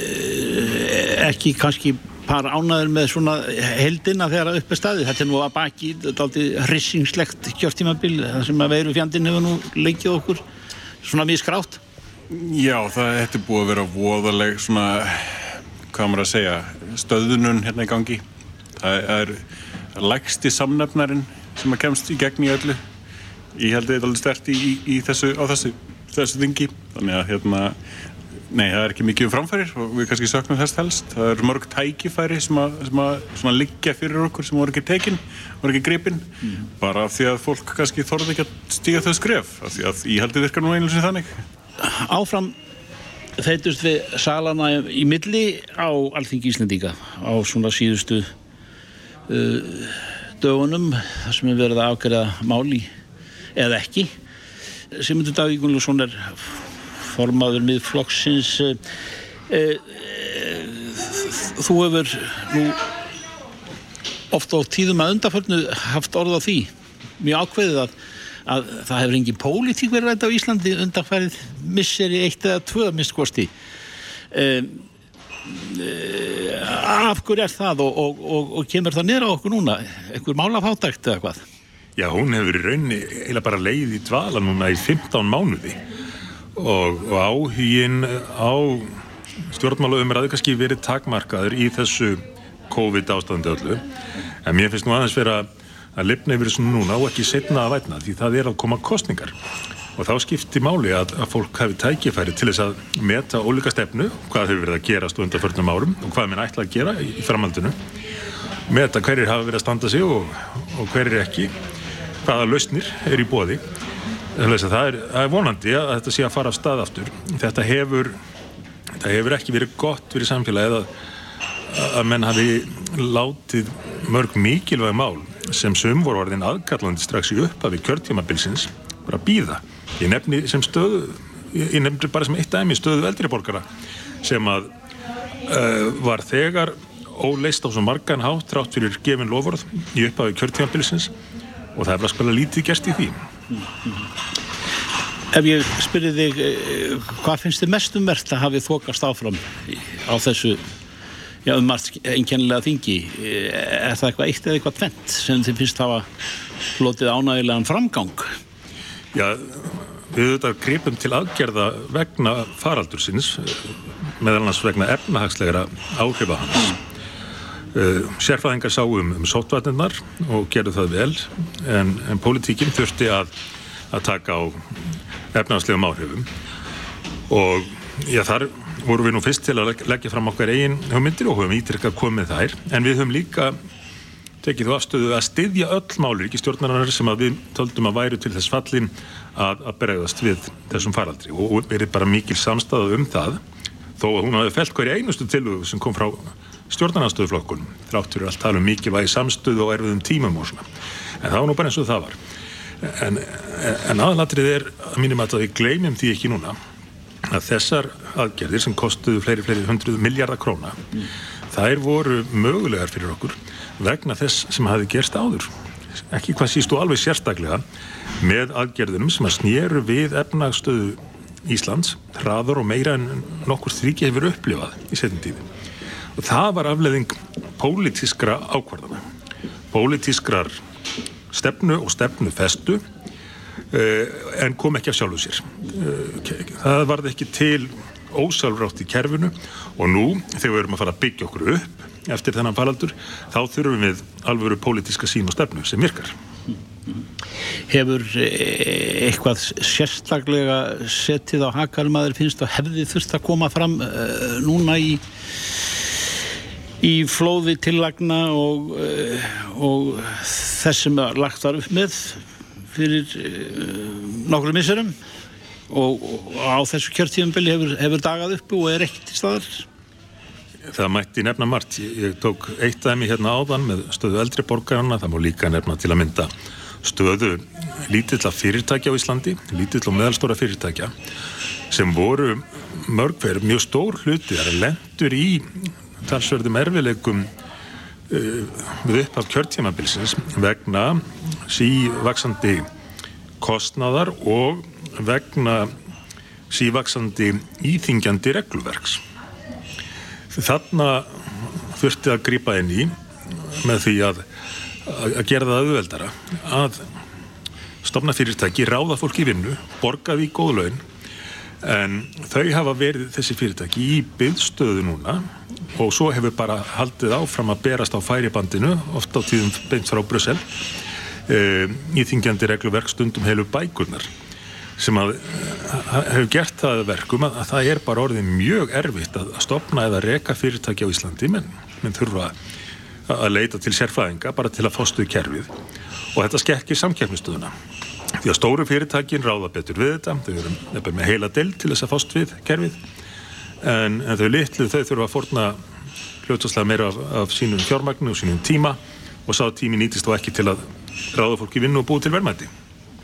ekki kannski par ánaður með svona heldina þegar upp er staðið. Þetta er nú að baki daldi hrissingslegt kjörtímabil það sem að veru fjandin hefur nú leikið okkur svona miskrátt. Já, það hefði búið að vera voðaleg svona, hvað maður að segja stöðunun hérna í gangi það er lægsti samnefnarin sem að kemst í gegn í öllu ég held að þetta er alveg stert í, í þessu, á þessu, þessu þingi þannig að hérna Nei, það er ekki mikið um framfærir og við kannski söknum þess helst. Það eru mörg tækifæri sem að, sem að liggja fyrir okkur sem voru ekki tekinn, voru ekki gripinn mm. bara af því að fólk kannski þorði ekki að stíga þau skref af því að að virkar nú einlega sem þannig. Áfram þeitust við salana í milli á Alþingi Íslandíka á svona síðustu uh, dögunum þar sem við verðum að afgerða máli eða ekki. Simundur Davík Gunnlússon er formaður miðflokksins e, e, þú hefur nú ofta á tíðum að undarförnu haft orð á því mjög ákveðið að, að það hefur engin pólitík verið rætt á Íslandi undarfærið misseri eitt eða tvö mistkvosti e, af hverju er það og, og, og, og kemur það nýra okkur núna? Einhver málafátækt eða hvað? Já, hún hefur í raunni eila bara leið í dvala núna í 15 mánuði og, og áhugin á stjórnmála umræðu kannski verið takmarkaður í þessu COVID ástandi öllu. En mér finnst nú aðeins vera að lifna yfir þessu núna og ekki setna að vætna því það er að koma kostningar og þá skiptir máli að, að fólk hafi tækifæri til þess að meta ólika stefnu hvað hefur verið að gerast undan förnum árum og hvað minn ætla að gera í framhaldinu. Meta hverjir hafa verið að standa sig og, og hverjir ekki hvaða lausnir er í bóði það er, er vonandi að þetta sé að fara af stað aftur. Þetta hefur, þetta hefur ekki verið gott fyrir samfélagið að, að menn hafi látið mörg mikilvæg mál sem sömvorvarðin aðkallandi strax í upphafi kjörtímabilsins bara býða ég nefni sem stöðu ég nefni bara sem eitt dæmi stöðu eldriborgara sem að uh, var þegar óleist á svo margan hátt trátt fyrir gefin lofurð í upphafi kjörtímabilsins og það er bara spila lítið gerst í því Ef ég spyrir þig eh, hvað finnst þið mest umvert að hafið þokast áfram á þessu já, um margt einkennilega þingi? Er það eitthvað eitt eða eitthvað tvent sem þið finnst hafa flotið ánægilegan framgang? Já, við auðvitað gripum til aðgerða vegna faraldursins meðal annars vegna efnahagslegra áhrifa hans Uh, sérfæðingar sá um, um sótvarnirnar og gerðu það vel en, en politíkinn þurfti að, að taka á efnaðslegum áhrifum. Og já þar voru við nú fyrst til að leggja fram okkar eigin hugmyndir og höfum ítrykkað komið þær. En við höfum líka tekið þú afstöðu að styðja öll máli ekki stjórnarinnar sem að við töldum að væru til þess fallin að, að bregðast við þessum faraldri. Og verið bara mikil samstæða um það þó að hún hafi felt hverja einustu tilögu sem kom frá stjórnarnastöðuflokkunum þrátt fyrir allt tala um mikið vægi samstöðu og erfiðum tímum og svona. En það var nú bara eins og það var. En, en aðalatrið er að mínum að við gleymjum því ekki núna að þessar aðgerðir sem kostuðu fleiri, fleiri hundruð miljardar króna þær voru mögulegar fyrir okkur vegna þess sem hafi gerst áður. Ekki hvað síst og alveg sérstaklega með aðgerðunum sem að snýru við efnagstöðu Íslands hraður og meira en nokkur þriki hefur upplifað í setjum tíði og það var afleðing pólitískra ákvarðana. Pólitískrar stefnu og stefnu festu uh, en kom ekki af sjálfu sér. Uh, það varði ekki til ósálfrátt í kerfinu og nú þegar við erum að fara að byggja okkur upp eftir þennan faraldur þá þurfum við alvöru pólitíska sín og stefnu sem virkar. Hefur eh, eitthvað sérstaklega setið á hakalmaður finnst og hefði þurft að koma fram núna í í flóði tillagna og, uh, og þess sem lagt var upp með fyrir uh, nokkru missurum og, og á þessu kjörtífumbili hefur, hefur dagað uppu og er ekkert í staðar. Það mætti nefna margt. Ég, tók eitt af í hérna áðan með stöðu eldri borgarna, það má líka nefna til að mynda stöðu lítilla fyrirtækja á Íslandi, lítilla og meðalstóra fyrirtækja sem voru mörgverð mjög stór hluti þar að lendur í talsverðum erfileikum uh, við upp af kjörtímabilsins vegna sívaksandi kostnaðar og vegna sívaksandi íþingjandi reglverks. Þarna þurfti að grýpa inn í með því að, að gera það auðveldara að stopna fyrirtæki, ráða fólk í vinnu, borga því góð laun en þau hafa verið þessi fyrirtæki í byggðstöðu núna og svo hefur bara haldið áfram að berast á færibandinu, ofta á tíðum beint frá Brussel e, í þingjandi regluverk stundum heilu bækurnar sem að hefur gert það verkum að, að það er bara orðið mjög erfitt að stopna eða reka fyrirtæki á Íslandi. Menn, menn þurfa að leita til sérfræðinga bara til að fástu í kerfið. Og þetta skekkir samkeppnistöðuna því að stóru fyrirtækin ráða betur við þetta þau eru með heila del til þess að fást við kerfið en, en þau litlu þau þurfa að forna hljóttaslega meira af, af sínum fjármagnu og sínum tíma og sá tími nýtist þá ekki til að ráða fólki vinnu og búið til verðmæti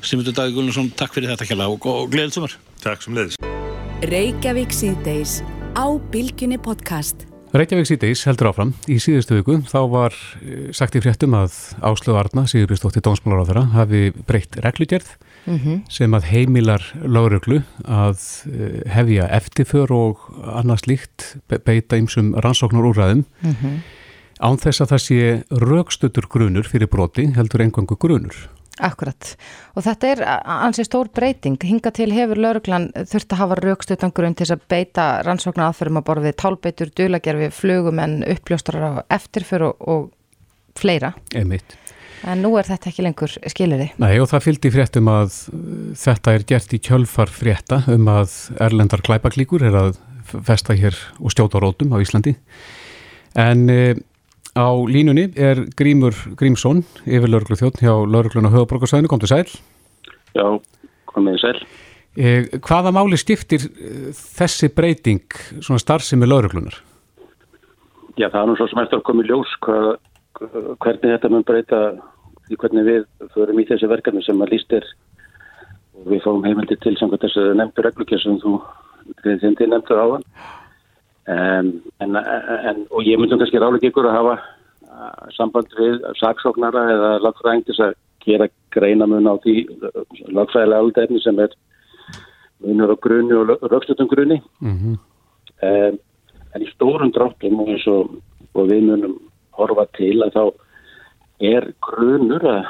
Simundur Dagur Gunnarsson, takk fyrir þetta kjalla og, og gleðið sumar. Takk sem leiðis. Reykjavík síðdeis á Bilginni podcast. Reykjavík síðdeis heldur áfram. Í síðustu viku þá var eh, sagt í fréttum að Áslöðu Arna, Sigurbjörnsdóttir Dómsmálar á þeirra, hafi breytt reglugjörð mm -hmm. sem að heimilar lágröglu að eh, hefja eftirför og annars líkt beita ymsum rannsóknar úrræðum mm -hmm. án þess að það sé rögstötur grunur fyrir broti heldur engangu grunur. Akkurat og þetta er ansið stór breyting hinga til hefur lauruglan þurft að hafa raukstutan grunn til þess að beita rannsóknar aðferðum að borðið tálbeitur, dulagerfi, flugumenn, uppljóstrar á eftirför og, og fleira. Einmitt. En nú er þetta ekki lengur skilirði. Nei og það fylgdi fréttum að þetta er gert í kjölfar frétta um að erlendar klæpaklíkur er að festa hér og stjóta rótum á Íslandi en e Á línunni er Grímur Grímsson, yfir lauruglu þjótt hjá lauruglun og höfuborgarsæðinu, kom til sæl. Já, komið sæl. Eh, hvaða máli skiptir þessi breyting svona starfsemi lauruglunar? Já, það er nú svo sem eftir að koma í ljós hvað, hvernig þetta mun breyta í hvernig við förum í þessi verkefni sem að líst er og við fáum heimildi til samkvæmt þessu nefndur reglugja sem þú þindi nefndur á hann. Um, en, en, og ég myndum kannski ráðlega ykkur að hafa samband við saksóknara eða lagfræðing til að gera greina mun á því lagfræðilega aldefni sem er munur á grunni og raukstutum grunni mm -hmm. en í stórum dráttum og, og við munum horfa til að þá er grunur að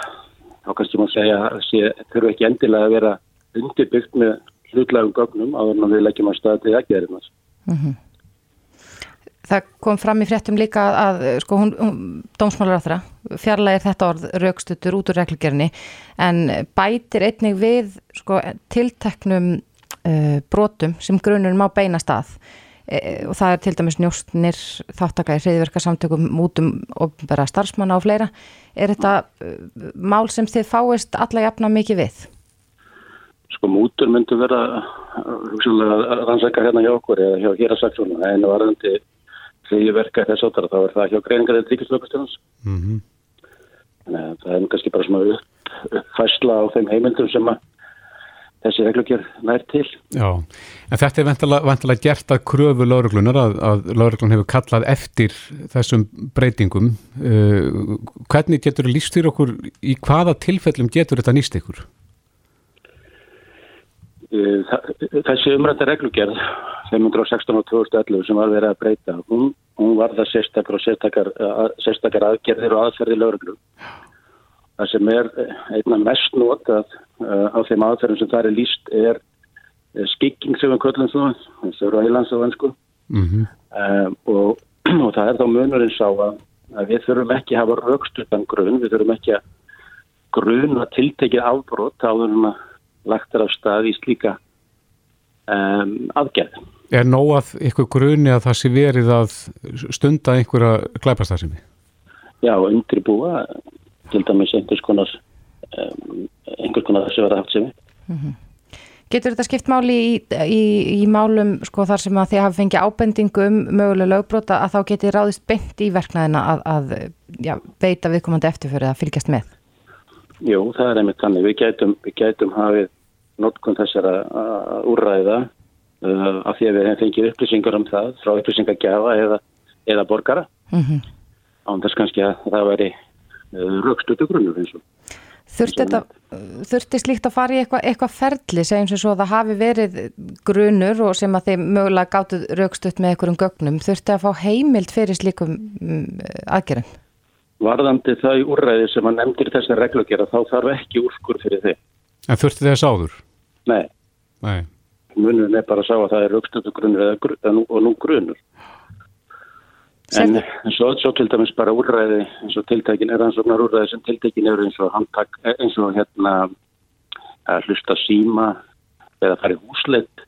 þá kannski maður segja að það þurfu ekki endilega að vera undirbyggt með hlutlegum gögnum á því að við leggjum að staði að gera þess mm -hmm. Það kom fram í fréttum líka að sko hún, hún dómsmálar á þeirra fjarlægir þetta orð raukstutur út úr reglugjörni en bætir einnig við sko tilteknum uh, brotum sem grunur má beina stað e, og það er til dæmis njóstnir þáttaka í hriðverkarsamtökum mútum og bara starfsmanna og fleira. Er þetta uh, mál sem þið fáist alla jafna mikið við? Sko mútur myndur vera rannsækja hérna hjá okkur eða hjá hér að saksóna en varðandi hriðverka þess átara þá er það hjá greiningar eða ríkislökustjónans mm -hmm. það er kannski bara svona upp uppfæsla á þeim heimildum sem að þessi reglugjör nær til. Já, en þetta er vantilega gert að kröfu lauruglunar að, að lauruglun hefur kallað eftir þessum breytingum. Uh, hvernig getur það líst fyrir okkur, í hvaða tilfellum getur þetta nýst ykkur? Uh, þessi umrætta reglugjörð 516 og 2011 sem var verið að breyta, hún, hún var það sérstakar og sérstakar, sérstakar aðgerðir og aðferði lauruglu. Það sem er einna mest notað á þeim aðferðum sem það er líst er skikking sem við köllum svo, þessu eru ælandsöðansku mm -hmm. um, og, og það er þá munurinn sá að, að við þurfum ekki að hafa raukstutan grunn, við þurfum ekki að grunn að tiltekið afbrót á þurfum að lagt er af stað í slíka um, aðgerð. Er nóg að ykkur grunni að það sé verið að stunda einhverja glæpastarðsemi? Já, undirbúa til dæmis einhvers konar um, einhvers konar þessu verða haft sem. Mm -hmm. Getur þetta skipt máli í, í, í málum sko þar sem að þið hafi fengið ábendingu um mögulega lögbrota að þá geti ráðist beint í verknæðina að, að já, veita viðkomandi eftirfyrir að fylgjast með? Jú, það er einmitt þannig. Við gætum, við gætum hafið notkun þessara úrræða uh, af því að við fengið upplýsingar um það frá upplýsingagjafa eða, eða borgara mm -hmm. án þess kannski að það væri uh, raukstutu grunnur eins og Þurfti slíkt að fara í eitthvað eitthva ferli segjum sem svo að það hafi verið grunur og sem að þeim mögulega gáttu raukstutt með einhverjum gögnum þurfti að fá heimild fyrir slíkum um, aðgerðum? Varðandi þau úrræði sem að nefndir þessar reglugjara þá þarf ekki úrskur fyrir þið. En þurfti þess áður? Nei. Nei. Munum er bara að sá að það er raukstutu grunur og nú grunur. En, svo, svo til dæmis bara úrræði eins og tiltækin er ansvognar úrræði sem tiltækin eru eins og handtak, eins og hérna að hlusta síma eða fara í húsleitt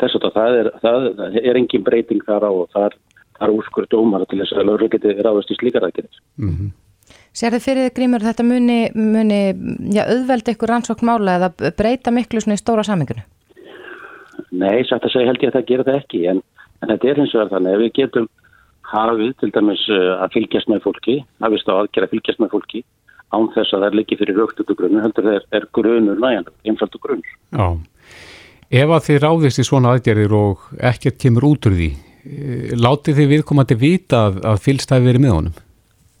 þess að það er, það, það er engin breyting þar á og þar er úrskur dómar til þess að lögur geti ráðast í slíkar aðgerðis. Mm -hmm. Sér þið fyrir Grímur þetta muni, muni já, auðveldi ykkur rannsókn mála eða breyta miklu svona í stóra samingunni? Nei, satt að segja held ég að það gera það ekki en, en þetta er hins vegar þannig að við getum hafið til dæmis eh, að fylgjast með fólki, hafist á aðgerð að fylgjast með fólki án þess að það er líkið fyrir rögtutu grunnu, heldur það er, er grunur næjan, einfaldu grunur. Já, ef að þið ráðist í svona aðgerðir og ekkert kemur út úr því, eh, látið þið viðkomandi vita að, að fylgstæði verið með honum?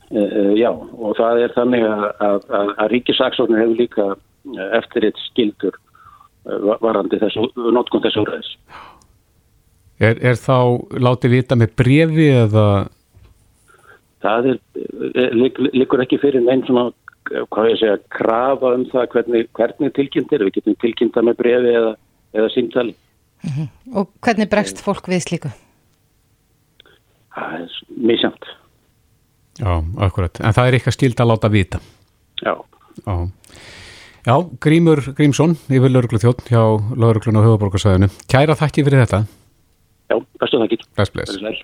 E, e, já, og það er þannig að, að, að ríkisaksóknir hefur líka eftir eitt skildur varandi þessu, notkun þessu úrreðis. Já. Er, er þá látið vita með brefi eða? Það er, líkur ekki fyrir einn svona, hvað ég segja, krafa um það hvernig, hvernig tilkynnt er. Við getum tilkynnta með brefi eða, eða símtali. Uh mhm. -huh. Og hvernig bregst fólk við slíku? Það er samt. Já, akkurat. En það er eitthvað skild að láta vita? Já. Já. Já, Grímur Grímsson, yfir lauruglu þjótt hjá lauruglun og höfuborgarsæðinu. Kæra þakki fyrir þetta. Já, bestu þakkir. Bless, bless.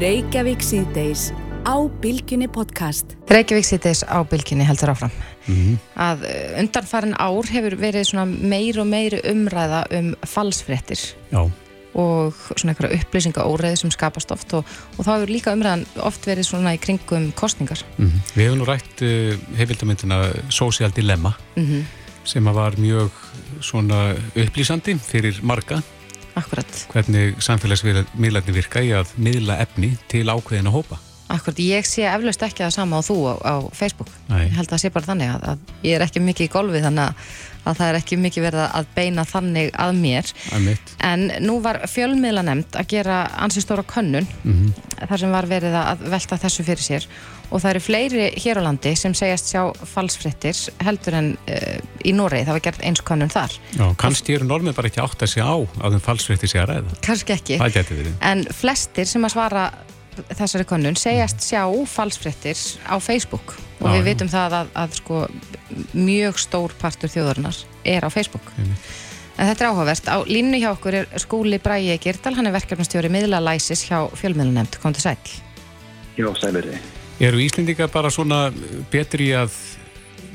Reykjavík síðdeis á Bilginni podcast. Reykjavík síðdeis á Bilginni heldur áfram. Mm -hmm. Að uh, undanfarin ár hefur verið svona meir og meiri umræða um falsfrettir. Já. Og svona einhverja upplýsinga óreði sem skapast oft og, og þá hefur líka umræðan oft verið svona í kringum kostningar. Mm -hmm. Við hefum nú rætt uh, hefildamindina Social Dilemma mm -hmm. sem var mjög svona upplýsandi fyrir marga Akkurat. Hvernig samfélagsmiðlarnir virka í að miðla efni til ákveðin að hópa? Akkurat, ég sé eflaust ekki það sama á þú á, á Facebook. Nei. Ég held að það sé bara þannig að, að ég er ekki mikið í golfi þannig að, að það er ekki mikið verið að beina þannig að mér. Æmitt. En nú var fjölmiðla nefnd að gera ansi stóra könnun mm -hmm. þar sem var verið að velta þessu fyrir sér og það eru fleiri hér á landi sem segjast sjá falsfrittir heldur en uh, í Noregi, það var gert eins konun þar. Já, kannski eru normið bara ekki átt að sjá að þeim falsfrittir sé að ræða. Kannski ekki. Það getur verið. En flestir sem að svara þessari konun segjast sjá falsfrittir á Facebook og Já, við vitum það að, að sko, mjög stór partur þjóðarinnar er á Facebook. Jum. En þetta er áhugavert. Á línu hjá okkur er skúli Bræi Girdal, hann er verkefnastjóri miðlalæsis hjá fjölmiðlunemnd. Kom til sæl. Já, sælverði. Eru Íslendinga bara svona betri að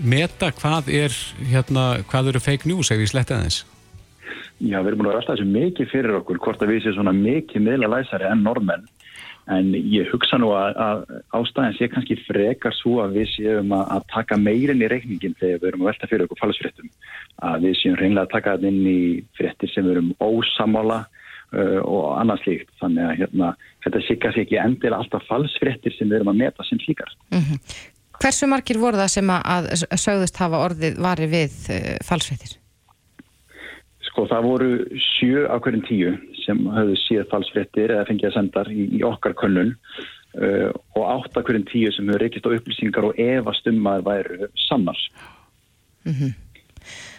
meta hvað er hérna, hvað eru fake news ef við sletta þess? Já, við erum búin að rasta þessu mikið fyrir okkur hvort að við séum svona mikið miðla læsari enn normenn en ég hugsa nú að, að ástæðan sé kannski frekar svo að við séum að, að taka meirinn í reikningin þegar við erum að velta fyrir okkur falsfréttum að við séum reynlega að taka þetta inn í fréttir sem við erum ósamála uh, og annars líkt þannig að hérna, þetta sé kannski ekki endilega alltaf falsfréttir sem við erum að meta sem slíkar. Mm Hversu margir voru það sem að, sögðust hafa orðið vari við uh, falsfréttir? Sko það voru sjö á hverjum tíu sem höfðu síð falsfréttir eða fengið að sendar í, í okkar könnun. Uh, og átt á hverjum tíu sem höfðu reykist á upplýsingar og efast um að væru sannars. Mm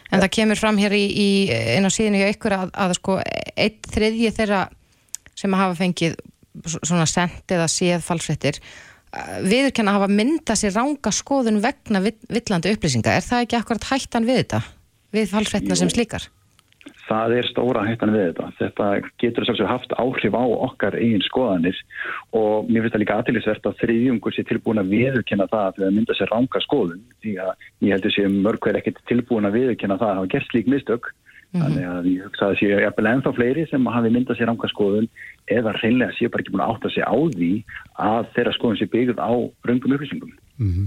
En það kemur fram hér í, í inn á síðinu hjá ykkur að, að sko eitt þriðji þeirra sem hafa fengið svona sendt eða séð falsfréttir viðurkenna að hafa mynda sér ranga skoðun vegna villandi upplýsinga. Er það ekki akkurat hættan við þetta? Við falsfréttina sem slíkar? Það er stóra hættan við þetta. Þetta getur svolítið haft áhrif á okkar eigin skoðanir og mér finnst það líka aðtillisvert að þriðjungur sé tilbúin að viðurkenna það að það mynda sér ranga skoðun því að ég heldur sé mörg hver ekkert tilbúin að viðurkenna það að hafa gert slík mistök Mm -hmm. Þannig að ég hugsa að það séu jafnvel ennþá fleiri sem hafi myndað sér ánga skoðun eða reynlega séu bara ekki búin að átta sig á því að þeirra skoðun sé byggð á raungum upplýsingum. Mm -hmm.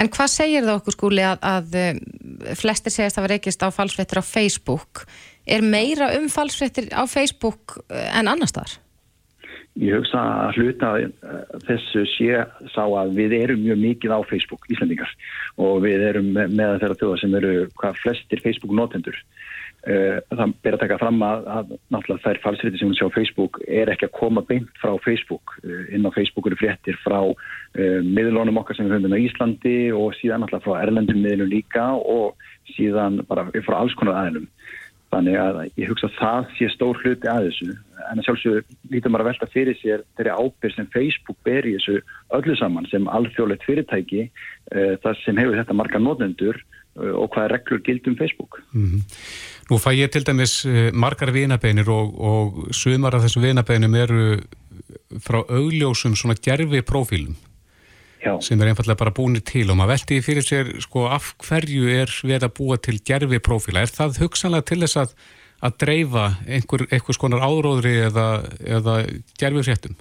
En hvað segir það okkur skúli að, að flestir segist að vera ekkist á falsfrettir á Facebook? Er meira um falsfrettir á Facebook en annar staðar? Ég hugsa að hluta þessu sé sá að við erum mjög mikið á Facebook, Íslandingar og við erum með þeirra þjóða sem eru hvað flestir Facebook notendur það ber að taka fram að, að náttúrulega þær falsriti sem við sjá á Facebook er ekki að koma beint frá Facebook. Inn á Facebook eru fréttir frá uh, miðlunum okkar sem við höfum á Íslandi og síðan náttúrulega frá erlendum miðlunum líka og síðan bara frá alls konar aðeinum þannig að ég hugsa að það sé stór hluti að þessu. En að sjálfsög lítum að velta fyrir sér þeirri ábyrg sem Facebook ber í þessu öllu saman sem alþjóðlegt fyrirtæki uh, það sem hefur þetta marga nótendur og hvaða reglur gildum Facebook mm -hmm. Nú fæ ég til dæmis margar vinabeinir og, og sumar af þessum vinabeinum eru frá augljósum svona gerfi profílum Já. sem er einfallega bara búinir til og maður veldi fyrir sér sko af hverju er við að búa til gerfi profíla er það hugsanlega til þess að, að dreifa einhver, einhvers konar áróðri eða, eða gerfi fréttum?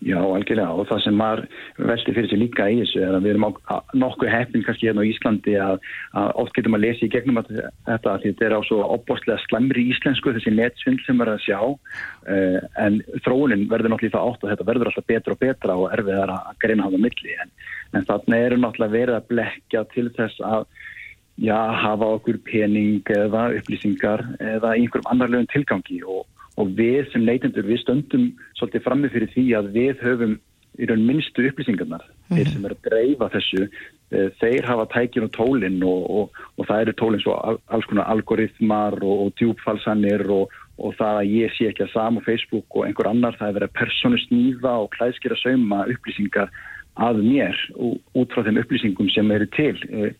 Já, algjörlega. Og það sem maður veldi fyrir sig líka í þessu er að við erum nokkuð heppin kannski hérna á Íslandi að, að oft getum að lesa í gegnum að þetta að þetta er á svo opbóstlega slemri íslensku þessi netsvind sem verður að sjá. Uh, en þróunin verður náttúrulega það átt og þetta verður alltaf betra og betra og erfiðar að greina hafa milli. En, en þarna eru náttúrulega verið að blekja til þess að já, hafa okkur pening eða upplýsingar eða einhverjum annarlegum tilgangi. Og og við sem neytendur við stöndum svolítið frammi fyrir því að við höfum í raun minnstu upplýsingarnar mm -hmm. þeir sem er að dreifa þessu þeir hafa tækin og tólinn og, og, og það eru tólinn svo alls konar algoritmar og, og djúbfalsanir og það að ég sé ekki að sama Facebook og einhver annar það er verið að personu snýða og klæðskera sauma upplýsingar að mér út frá þeim upplýsingum sem eru til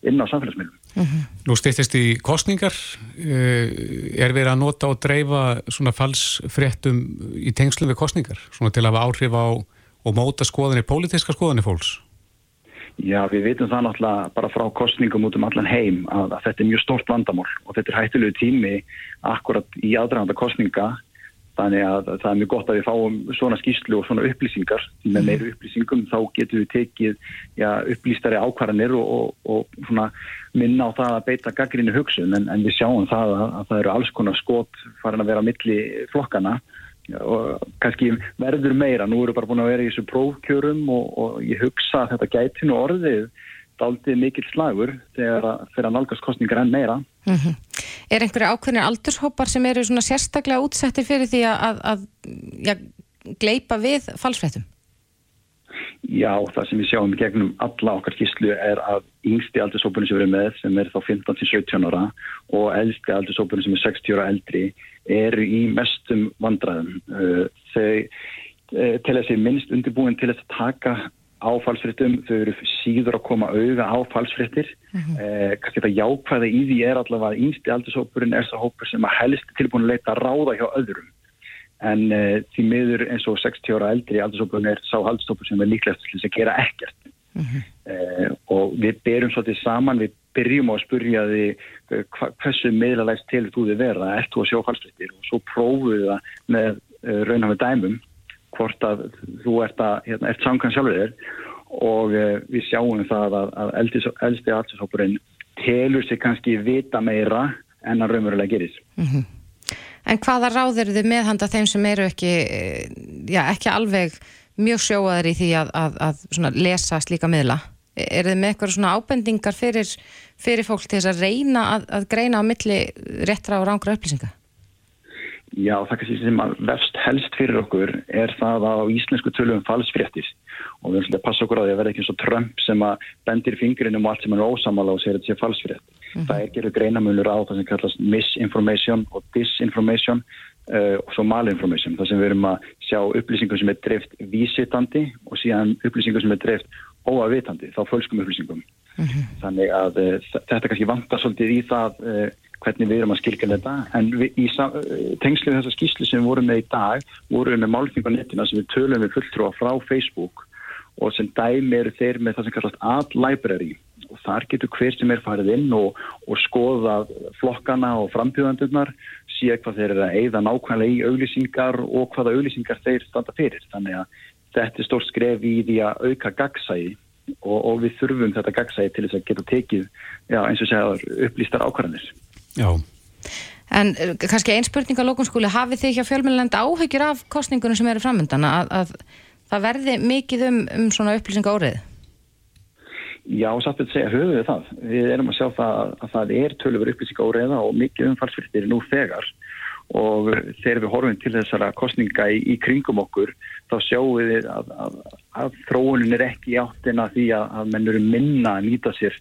inn á samfélagsmiðlum. Mm -hmm. Nú stýttist í kostningar er verið að nota og dreifa svona falsfréttum í tengslum við kostningar svona til að hafa áhrif á og móta skoðanir, pólitíska skoðanir fólks? Já, við veitum það náttúrulega bara frá kostningum út um allan heim að, að þetta er mjög stort vandamál og þetta er hættilegu tími akkurat í aðdraganda kostninga Þannig að það er mjög gott að við fáum svona skýslu og svona upplýsingar. Með meiri upplýsingum þá getum við tekið já, upplýstari ákvarðanir og, og, og minna á það að beita gaggrínu hugsun en, en við sjáum það að, að það eru alls konar skot farin að vera milli flokkana og kannski verður meira. Nú eru bara búin að vera í þessu prófkjörum og, og ég hugsa að þetta gæti nú orðið daldið mikill slagur þegar að fyrir að nálgast kostningar enn meira. Mm -hmm. Er einhverju ákveðinir aldurshópar sem eru svona sérstaklega útsetti fyrir því að, að ja, gleipa við falsfréttum? Já, það sem við sjáum í gegnum alla okkar skýrslu er að yngsti aldurshópunni sem erum með, sem er þá 15-17 ára og eldsti aldurshópunni sem er 60 ára eldri, eru í mestum vandræðum. Þau til þessi minnst undirbúin til þess að taka á falsfréttum, þau eru síður að koma auða á falsfréttir mm -hmm. eh, kannski þetta jákvæða í því er allavega að yngsti aldurshópurinn er það hópur sem að helst tilbúin að leita ráða hjá öðrum. En eh, því miður eins og 60 ára eldri aldurshópurinn er sá aldurshópur sem er líklegast til þess að gera ekkert. Mm -hmm. eh, og við berum svolítið saman, við byrjum á að spurja því hva, hversu meðlalægst til þú þið vera, ert þú að sjá falsfréttir og svo prófuðu það með raunhafið dæmum hvort að þú ert, hérna, ert samkvæm sjálfur þér og uh, við sjáum það að, að eldi, elsti allsishópurinn telur sig kannski vita meira en að raunverulega gerist. Mm -hmm. En hvaða ráð eru þið meðhanda þeim sem eru ekki, já, ekki alveg mjög sjóaður í því að, að, að lesa slíka miðla? Er þið með eitthvað svona ábendingar fyrir, fyrir fólk til þess að reyna að greina á milli réttra og rángra upplýsinga? Já, það kannski sem að vefst helst fyrir okkur er það að á íslensku tölum falsfréttir og við erum svolítið að passa okkur á því að verða ekki eins og Trump sem að bendir fingurinnum og allt sem er ósamála og segir að þetta sé falsfrétt. Mm -hmm. Það er gerur greinamölur á það sem kallast misinformation og disinformation uh, og svo malinformation. Það sem við erum að sjá upplýsingum sem er dreift vísitandi og síðan upplýsingum sem er dreift óavitandi, þá fölskum upplýsingum. Mm -hmm. Þannig að uh, þetta kannski vantar svolítið í það uh, hvernig við erum að skilja þetta. En í tengslu þessar skýslu sem við vorum með í dag vorum við með málfingarnetina sem við tölum við fulltrúa frá Facebook og sem dæmi eru þeir með það sem kallast ad library. Og þar getur hver sem er farið inn og, og skoða flokkana og frambjöðandurnar síðan hvað þeir eru að eigða nákvæmlega í auglýsingar og hvaða auglýsingar þeir standa fyrir. Þannig að þetta er stórt skref í því að auka gagsæði og, og við þurfum þetta gagsæði til þess að geta tekið já, eins og segja upplýstar ákvarðanir Já. En eh, kannski einn spurning á lókunskúli, hafið þið hjá fjölmjölend áhyggjur af kostningunum sem eru framöndan að, að það verði mikið um, um svona upplýsinga órið? Já, satt að segja höfum við það. Við erum að sjá það að það er tölur upplýsinga óreiða og mikið umfalsfyrirtir nú þegar og þegar við horfum til þessara kostninga í, í kringum okkur þá sjáum við að, að, að þróunin er ekki áttina því að, að menn eru minna að nýta sér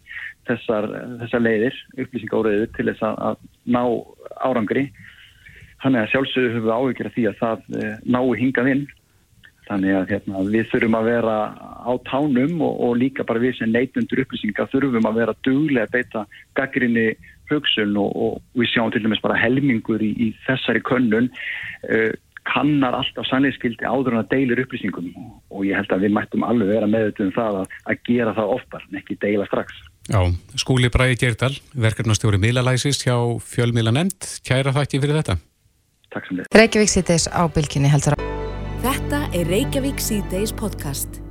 þessar, þessar leiðir, upplýsingáriður til þess að ná árangri. Þannig að sjálfsögur höfum við áhyggjur af því að það e, nái hingað inn. Þannig að hérna, við þurfum að vera á tánum og, og líka bara við sem neitundur upplýsingar þurfum að vera duglega að beita gaggrinni hugsun og, og við sjáum til dæmis bara helmingur í, í þessari könnun uh, kannar alltaf sannleiskildi áður en að deilir upplýsingum og ég held að við mættum alveg vera með þetta um það að, að gera það oftar en ekki deila strax. Já, skúli Bræði Gerdal, verkefnastjóri Milalæsist hjá Fjölmila Nend, kæra þakki fyrir þetta. Takk sem þið. Reykjavík síðdeis á bylkinni heldur að. Þetta er Reykjavík síðdeis podcast.